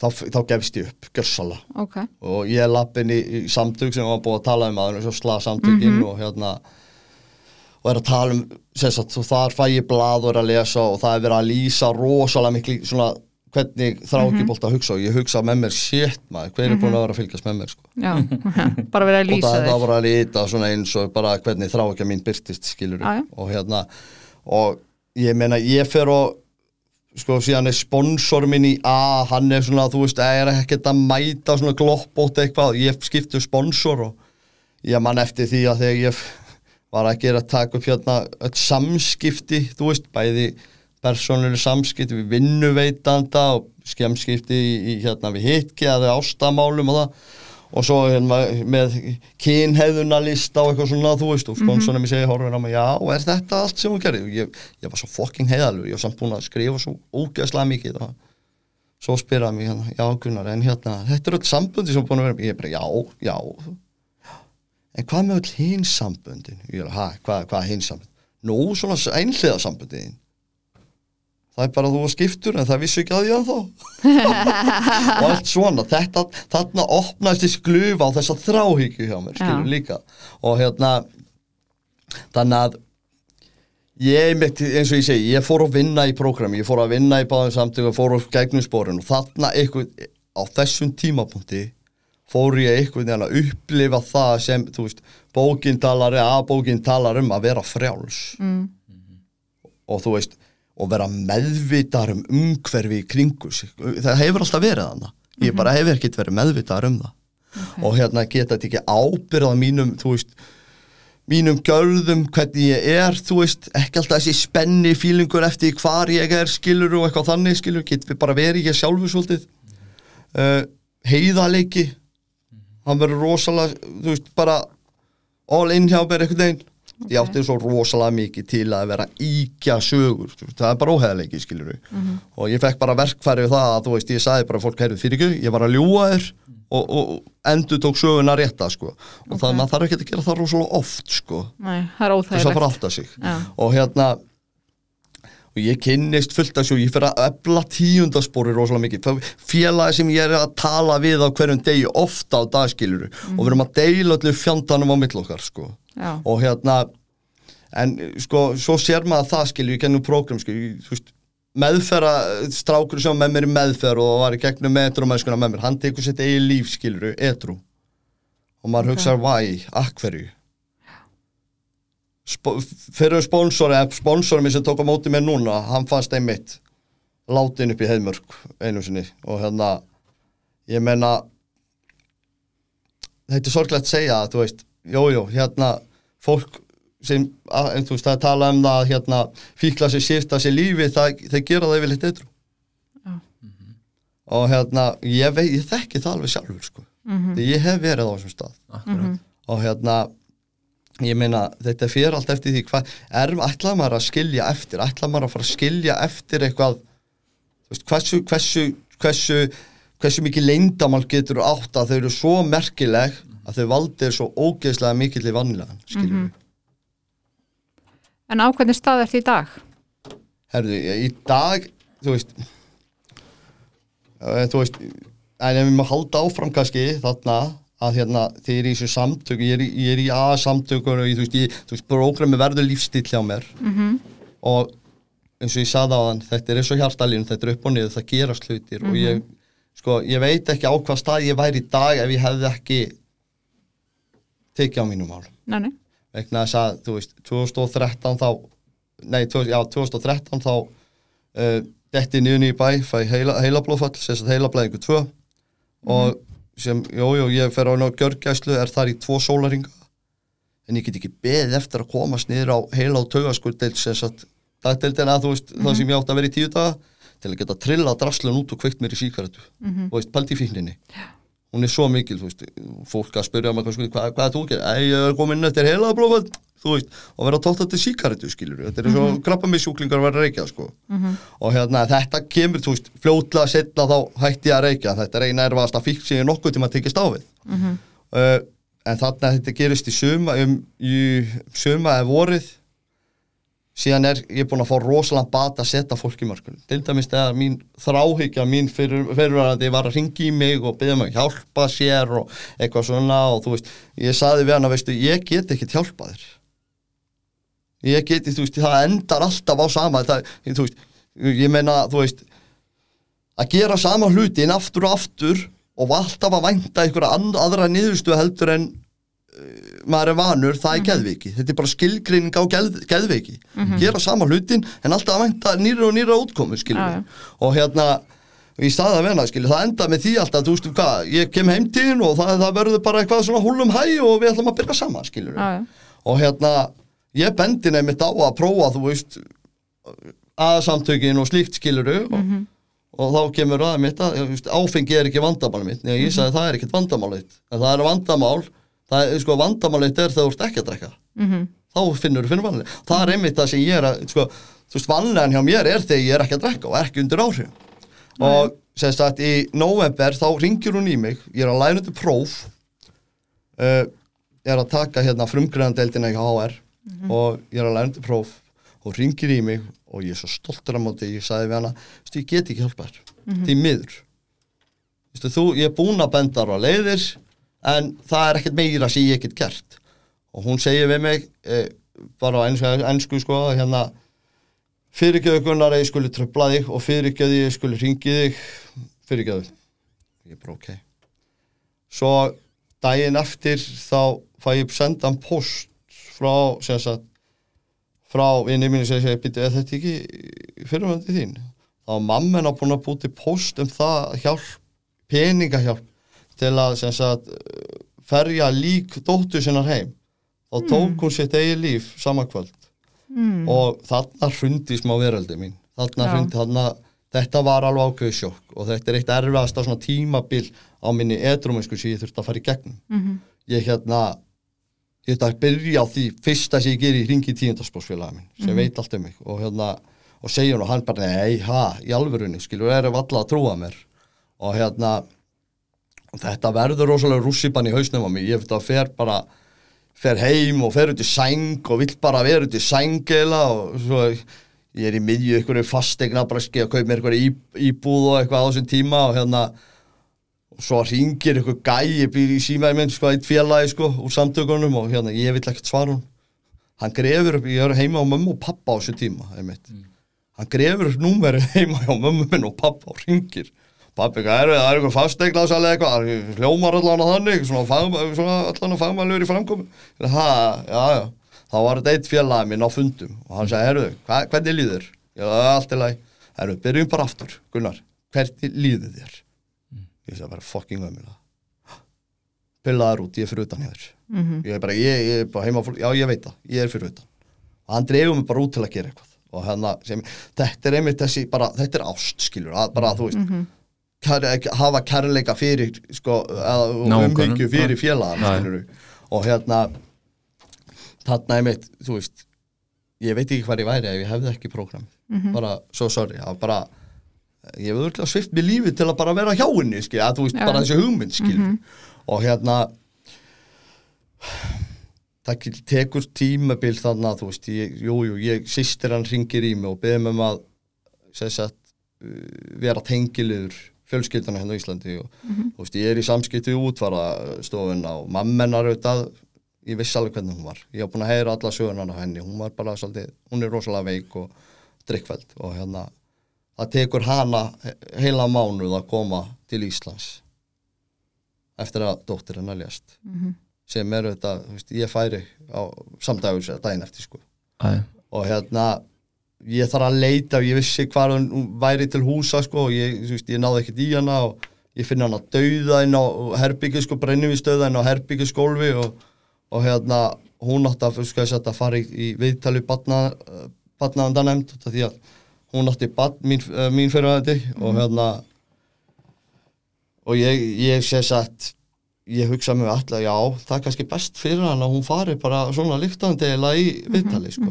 þá, þá gefst ég upp, gjössala Ok, og ég lappin í, í samtök sem var búið að tala um aður, svo slag samtökin Mhm. og hérna og er að tala um sagt, og þar fæ ég blað og er að lesa og það er verið að lýsa rosalega miklu svona hvernig þrá ekki Mhm. að hugsa og ég hugsa með mér, shit maður, hver er búin að vera að fylgjast með mér sko já, [laughs] bara verið að og lýsa það, það þig var að lita svona eins og bara hvernig þrá ekki mín byrtist skilur já. og hérna og ég meina ég fer og sko síðan er sponsor minn í A hann er svona þú veist er ekkert að mæta svona gloppótt eitthvað ég skiptu sponsor og ég man eftir því að þegar ég var að gera að taka upp hérna öll samskipti þú veist bæði persónuleg samskipti við vinnuveitanda og skemskipti í, í hérna við hitki eða ástamálum og það. Og svo hérna með kynheiðunarlista og eitthvað svona þú veist og sponsorinn mér segi horfinn á mig já er þetta allt sem hún gerði og ég, ég var svo fucking heiðalur ég var samt búin að skrifa svo ógeðslega mikið og svo spyrða mig hérna já Gunnar en hérna þetta er öll samböndi sem er búin að vera ég er bara já já en hvað með öll hins samböndin? Ég ha hvað, hvað hins samböndin nú svona einhliða samböndin. Það er bara þú að skiptur en það vissu ekki að því að þá [laughs] og allt svona þetta, þarna opnaðist þessi glufa á þessa þráhyggju hjá mér skilur Já. líka. Og hérna þannig að ég mitt, eins og ég segi, ég fór að vinna í prógrami, ég fór að vinna í báðum samtökum fór á gegnum spórin og þarna eitthvað, á þessum tímapunkti fór ég eitthvað neðan að upplifa það sem, þú veist, bókin talar að bókin talar um að vera frjáls. Mm. og þú veist og vera meðvitar um umhverfi í kringu sig, það hefur alltaf verið þannig ég bara hefur ekkert verið meðvitar um það. Og hérna geta þetta ekki ábyrða mínum, þú veist mínum gjörðum, hvernig ég er þú veist, ekki alltaf þessi spenni fílingur eftir hvar ég er, skilur og eitthvað þannig, skilur, getur við bara verið ég sjálfu svolítið. Uh, heiðaleiki hann verður rosalega, þú veist, bara all in hjá mér einhvern veginn. Ég átti svo rosalega mikið til að vera íkja sögur, það er bara óheðleiki skilur við, og ég fekk bara verkfæri við það að, þú veist, ég sagði bara fólk heyrðu fyrir ekki, ég var að ljúa þér og, og endur tók söguna rétta sko, og það maður þarf ekki að gera það rosalega oft sko, Nei, það er óþægilegt. og hérna og ég kynnist fullt af svo, ég fyrir að ebla tíundaspori rosalega mikið, Það félagi sem ég er að tala við á hverjum degi ofta á dagskiluru og við erum að deila öllu fjandanum á mill okkar sko. Já, og hérna en sko, svo sér maður það skilur í gennum prógram skilur, þú veist meðferra, strákur sem með mér í meðferð og var í gegnum metrumennskuna með mér hann tekur sitt eigi líf skilur, etru og maður Ok. hugsaður, why, akverju Sp fyrir sponsor eða sponsorum minn sem tók á móti mér núna hann fannst einmitt látin upp í heiðmörk einu sinni og hérna ég menna þetta er sorglegt að segja að þú veist, jújú, jú, hérna fólk sem, en, þú veist, það tala um það að hérna, fíkla sér sýrta sér lífi það, þeir gera það yfirleitt eitru Já. og hérna ég, veit, ég þekki það alveg sjálfur sko. Mhm. því ég hef verið á þessum stað akkurat og hérna ég meina þetta fyrir allt eftir því hvað er, ætlaði maður að skilja eftir? Ætlaði maður að fara að skilja eftir eitthvað? Veist, hversu, hversu, hversu hversu mikið leyndamál getur átt að þau eru svo merkileg að þau valdir svo ógeðslega mikill í vannilegan skilur við En á hvernig stað ert í dag? Herðu, í dag, þú veist uh, þú veist en ef við maður halda áfram kannski þarna að hérna þið er í þessu samtök ég er ég er í A samtökur og ég, þú veist, ég, þú veist, prógrami verður lífstíl hjá mér. -hmm. og eins og ég saði á þann, þetta er eins og hjartalínu þetta er upp og niður, það gerast hlutir. Og ég, sko, ég veit ekki á hvað stað ég væri í dag ef ég hefði ekki tekið á mínum málum Nei, nei. vegna þess að, þú veist, 2013 þá, nei, 20, já, 2013 þá uh, detti niður í bæ, fæ heila, heilablóðfall sem sagt heilablæðingu 2 og sem, jú, jú, ég fer á gjörgæslu, er þar í tvo sólaringa en ég get ekki beðið eftir að komast niður á heila og taugaskurdeild sem sagt, dagdeildina, þú veist, það sem ég átt að vera í tíu daga til að geta trillað drasslun út og kveikt mér í síkaretu, þú veist, pælt í fíkninni hún er svo mikil, þú veist, fólk að spyrja mig hvað, hvað, hvað er þú að gera? Æ, ég er komin eftir heila blófald, þú veist, og vera tótt til síkaretu, skilur þetta er eins og mm -hmm. krabbamissjúklingar að vera að reykja, sko. Og hérna, þetta kemur, þú veist, fljótlega setna þá hætti ég að reykja, þetta er eina erfaðasta fík sem ég nokkuð tíma tekist á við. Uh, en þarna þetta gerist í suma, um, í suma eða vorið síðan er ég búin að fá rosalega bata að setja fólk í mörkunum. Til dæmis þegar mín þráhyggja mín fyrir, fyrirvarandi var að ringi í mig og byggja mig að hjálpa sér og eitthvað svona og þú veist, ég saði við hann að veistu, ég get ekkert hjálpa þér. Ég geti, þú veist, það endar alltaf á sama það, þú veist, ég meina, þú veist að gera sama hlutin aftur og aftur og alltaf að vænta einhverja aðra niðurstu heldur en maður er vanur, það er geðveiki. Þetta er bara skilgreining á geð, geðveiki. Gera sama hlutin en alltaf að vænta nýra og nýra útkomu, við og hérna, í staða að venna skilur, það enda með því alltaf, þú veist hvað ég kem heim til þín og það, það verður bara eitthvað svona húlum hæ og við ætlum að byrja saman, skilur já. og hérna, ég bendi nefnitt á að prófa, þú veist aðsamtökin og slíkt skiluru og, og þá kemur að mitt að áfengi er ekki vandamáli mitt. Nei, ég sagði það er ekkert vandamál mitt en það er vandamál, það er sko vandamál mitt er þegar þú ert ekki að drekka. Mm þá finnur þú fyrir vanlega það er einmitt það sem ég er að sko, þú veist, vanlegan hjá mér er þegar ég er ekki að drekka og ekki undir áhrif og sem sagt í november þá ringir hún í mig. Ég er að læra undir próf. Uh, ég er að taka hérna frumgræðandeldina í HR og ég er að læra undir próf og ringir í mig og ég er svo stoltur á móti ég sagði við hana, ég get ekki hjálpa þér. Því miður. Vistu, þú, ég er búin að benda á leiðir en það er ekkert meira sem ég get gert. Og hún segir við mig eh, bara á ennsku, sko hérna fyrirgjöðu Gunnar að ég skuli tröfla þig og fyrirgjöðu ég skuli ringi þig. Fyrirgjöðu ég bara ok. Svo daginn eftir þá fæ ég sendan post frá sem sagt frá vinni mínu sem býttu er þetta ekki fyrirvændi þín? Þá var mamma hennar búin að búti post um það hjálp, peningahjálp til að sagt ferja lík dóttur sinnar heim. Þá tók hún sitt eigi líf sama kvöld. Mm. og þarna hrundi smá veröldi mín. Þarna hrundi, þarna þetta var alveg ákveðu sjokk. Og þetta er eitt erfiðasta svona tímabil á minni edruminsku sem ég þurfti að fara í gegnum. Mhm. ég hérna ég þurfti að byrja á því fyrsta sem ég geri í ringi tíundarspórsfélagi minn sem veit allt um mig. Og hérna og segja hún og hann bara nei, ha, í alvörunni skilur, erum alla að trúa mér. Og hérna og þetta verður rosalega rússipan í hausnum á mig. Ég að fer bara fer heim og fer út í sæng og vill bara vera út í sæng eila og svo ég er í miðju einhverju fastegna bara skil að kaupa mér í, íbúð og eitthvað á þessum tíma og hérna og svo ringir einhver gæi býr í símaði minn sko, eitt félagi sko, úr samtökunum og hérna, ég vill ekkert svara hún hann grefur upp, ég er heima á mömmu og pappa á þessu tíma einmitt. hann grefur upp númerið heima á mömmu minn og pappa og ringir pappi, hvað er það, það er eitthvað fasteglaðsalega eitthvað, það hljómar allan á þannig svona, fagma, svona allan á fagmælur í framkomi ha, já, já. Þá var þetta eitt félagi minn á fundum og hann sagði, herru, hvernig líður já, allt er læg, herru, byrjum bara aftur Gunnar, hvernig líður þér? Ég sagði bara fucking ömulega pillaðar út, ég er fyrir utan hér ég er bara, ég, ég er bara heima já ég veit það, ég er fyrir utan. Og hann dreifur mig bara út til að gera eitthvað. Og hérna, sem, þetta er einmitt þessi bara, þetta er ást, skilur, að, bara þú veist. Kær, hafa kærleika fyrir sko, umhyggju fyrir félagann, og hérna þarna einmitt, þú veist ég veit ekki hvað ég væri ef ég hefði ekki prógram. Bara, so sorry, það var bara ég hefði örgulega svift mér lífi til að bara vera hjá henni, skil, að þú veist, Já. bara þessi hugmynd, skil og hérna það tekur tímabil þannig að þú veist, ég, jú, jú, ég sýstir hann ringir í mig og beðum um að sem sagt, uh, vera tengiliður fjölskyldana hérna á Íslandi og þú veist, ég er í samskipti við útvarastofuna og mammenar auðvitað ég vissi alveg hvernig hún var. Ég hef búin að heyra alla sögurnar á henni. Hún var bara svolítið, hún er rosalega veik og drikkfæld og hérna það tekur hana he- heila mánuð að koma til Íslands eftir að dóttir hennar lést. Sem er auðvitað, þú veist, ég færi á samdægus eða daginn eftir sko. Æ, og hérna ég þarf að leita og ég vissi hvað hún væri til húsa sko og ég, veist, ég náði ekkert í hana og ég finna hana dauða inn á herbyggi sko, brennum við stöða inn á herbyggiskólfi og, og hérna hún átti að, sko, að fara í, í viðtali batnaðanda nefnd því að hún átti bat, mín, uh, mín fyrir þetta og hérna og ég, ég sé satt ég hugsa mig alltaf, já, það er kannski best fyrir hann að hún fari bara svona líktandi eða í viðtali, sko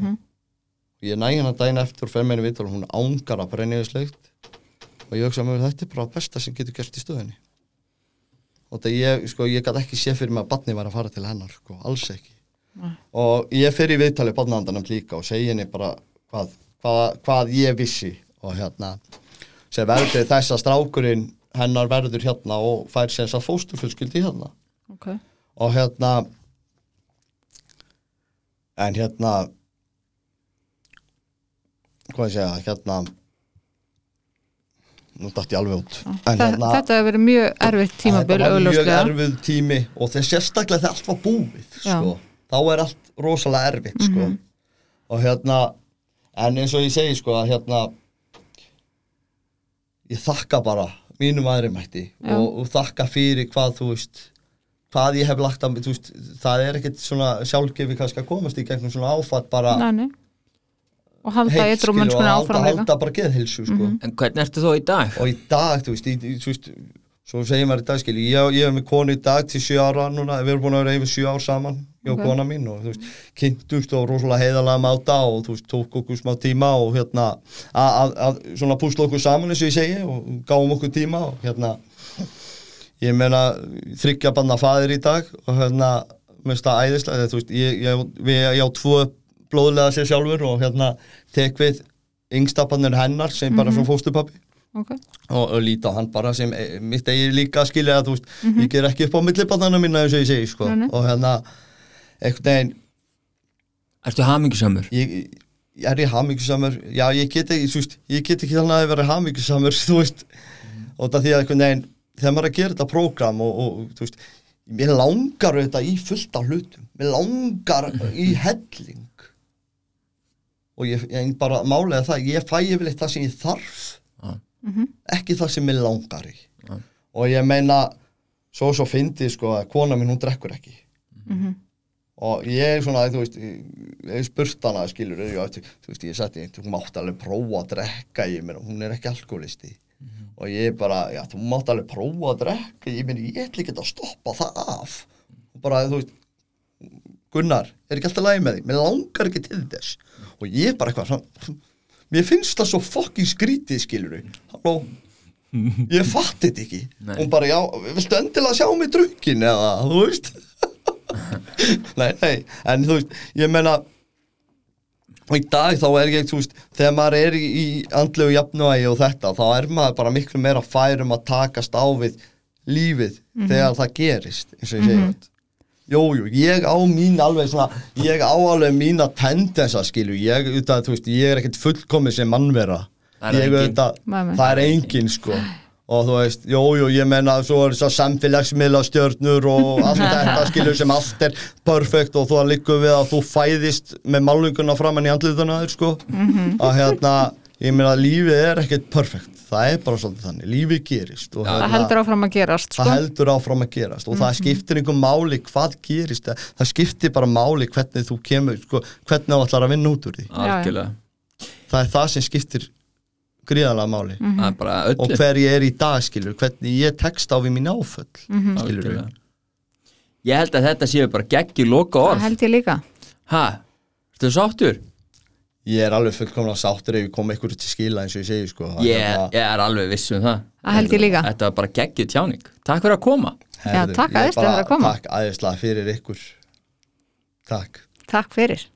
ég næ hérna daginn eftir og fer með henni viðtali og hún ángar að brenniðisleikt og ég hugsa mig, þetta er bara besta sem getur gert í stöðinni og þetta ég, sko, ég gæti ekki sé fyrir mig að barni var að fara til hennar, sko, alls ekki. Og ég fer í viðtali barnaðandanum líka og segi henni bara hvað, hvað, hvað ég vissi og hérna sem verður þess að strákurinn hennar verður hérna og fær sem að fóstufölskyldi hérna. Ok, og hérna en hérna hvað ég segja, hérna nú dætt ég alveg út en Þa, þetta hefur verið mjög erfitt tímabil þetta var mjög erfið tími og þegar sérstaklega þegar allt var búið sko, þá er allt rosalega erfitt sko. Mhm. og hérna en eins og ég segi sko að hérna ég þakka bara mínum aðri mætti Já. og, og þakka fyrir hvað þú veist hvað ég hef lagt að veist, það er ekkert svona sjálfgefi kannski að komast í gegnum svona áfatt bara nei. Og halda eitthvað og mennskunni halda, áfram líka halda bara geðhilsu sko Mhm. En hvernig ertu þó í dag? og í dag, þú veist, í, í, þú veist svo segir maður í dag, skil, ég, ég hef með konu í dag til sjö ára núna, við erum búin að vera yfir sjö ár saman, ég og Ok. kona mín og þú veist, kynntumst og rosalega heiðalega máta og þú veist, tók okkur smá tíma og hérna, að- að að svona púsla okkur saman eins og ég segi og gáum okkur tíma og hérna ég meina þryggja banna faðir í dag og hérna, mér finnst það æðislega, þú veist, ég, ég, við, ég á tvo blóðlega sér sjálfur og hérna tek við yngstapannir hennar sem bara svo fóstupappi ok, og, og líta hann bara sem e, mitt eigið líka að skilja að þú veist ég ger ekki upp á millibannana mína eins og ég segi sko. Nei. og hérna einhvern veginn Ertu hamingjusamur? ég, ég er ég hamingjusamur já ég get ekki, þú veist, ég get ekki þannig að vera hamingjusamur [laughs] þú veist. Og það því að einhvern veginn þegar maður er að gera þetta prógram og, og þú veist mér langar þetta í fullt af hlutum. Mér langar í [clears throat] helling og ég, ég bara málega það, ég fæ yfirleitt það sem ég þarf Já. ekki það sem mér langar í. Já. og ég meina svo svo fyndi sko að kona mín hún drekkur ekki. Og ég er svona, þú veist ég ég spurt hana, skilur ég, þú veist, ég seti, þú mátt alveg prófa að drekka ég meina, hún er ekki alkoholisti og ég bara, já, þú mátt alveg prófa að drekka ég meina, ég ætla ekki að stoppa það af. Og bara, þú veist Gunnar, er ekki alltaf lægi með því mér langar ekki til þess og ég bara eitthvað svona, mér finnst það svo fucking skrítið, skilur halló, ég fatti þetta ekki. Nei. hún bara, já, viltu endilega sjá mig drukkin eða, þú veist? [laughs] Nei, nei, en þú veist ég meina og í dag þá er ég, þú veist þegar maður er í, andlegu jafnvægi og þetta, þá er maður bara miklu meira færum að takast á við lífið þegar það gerist eins og ég segi. Þetta Jú, jú, ég á mín alveg svona, ég á alveg mína tendensa skilu, ég, þú veist, ég er ekkert fullkomið sem mannvera. Það er það er engin sko. Og þú veist, jú, jú, ég menna svo er þess að samfélagsmiðla stjörnur og allt [laughs] þetta skilur sem allt er perfekt og þú að líka við að þú fæðist með málunguna framann í andlutuna þér sko. Að hérna, ég meina lífið er ekkert perfekt það er bara svolítið þannig, lífið gerist og það hérna, heldur áfram að gerast sko. það heldur áfram að gerast og það skiptir einhver máli hvað gerist það, það skiptir bara máli hvernig þú kemur sko, hvernig þú ætlar að vinna út úr því. Algjörlega. Það er það sem skiptir gríðalega máli. Mhm. það er bara og hver ég er í dag skilur hvernig ég tekst á við mín áföll Mhm. skilur Algjörlega. ég held að þetta séu bara geggi loka það orð held ég líka. Ha, ertu sáttur? Ég er alveg fullkomna sáttur ef ég kom eitthvað til skila eins og ég segi sko. Það ég, er bara- ég er alveg viss um það. Það held ég líka. þetta var bara geggið tjáning. Takk fyrir að koma. Já, takk ég æðislega fyrir að koma. takk æðislega fyrir ykkur. Takk. Takk fyrir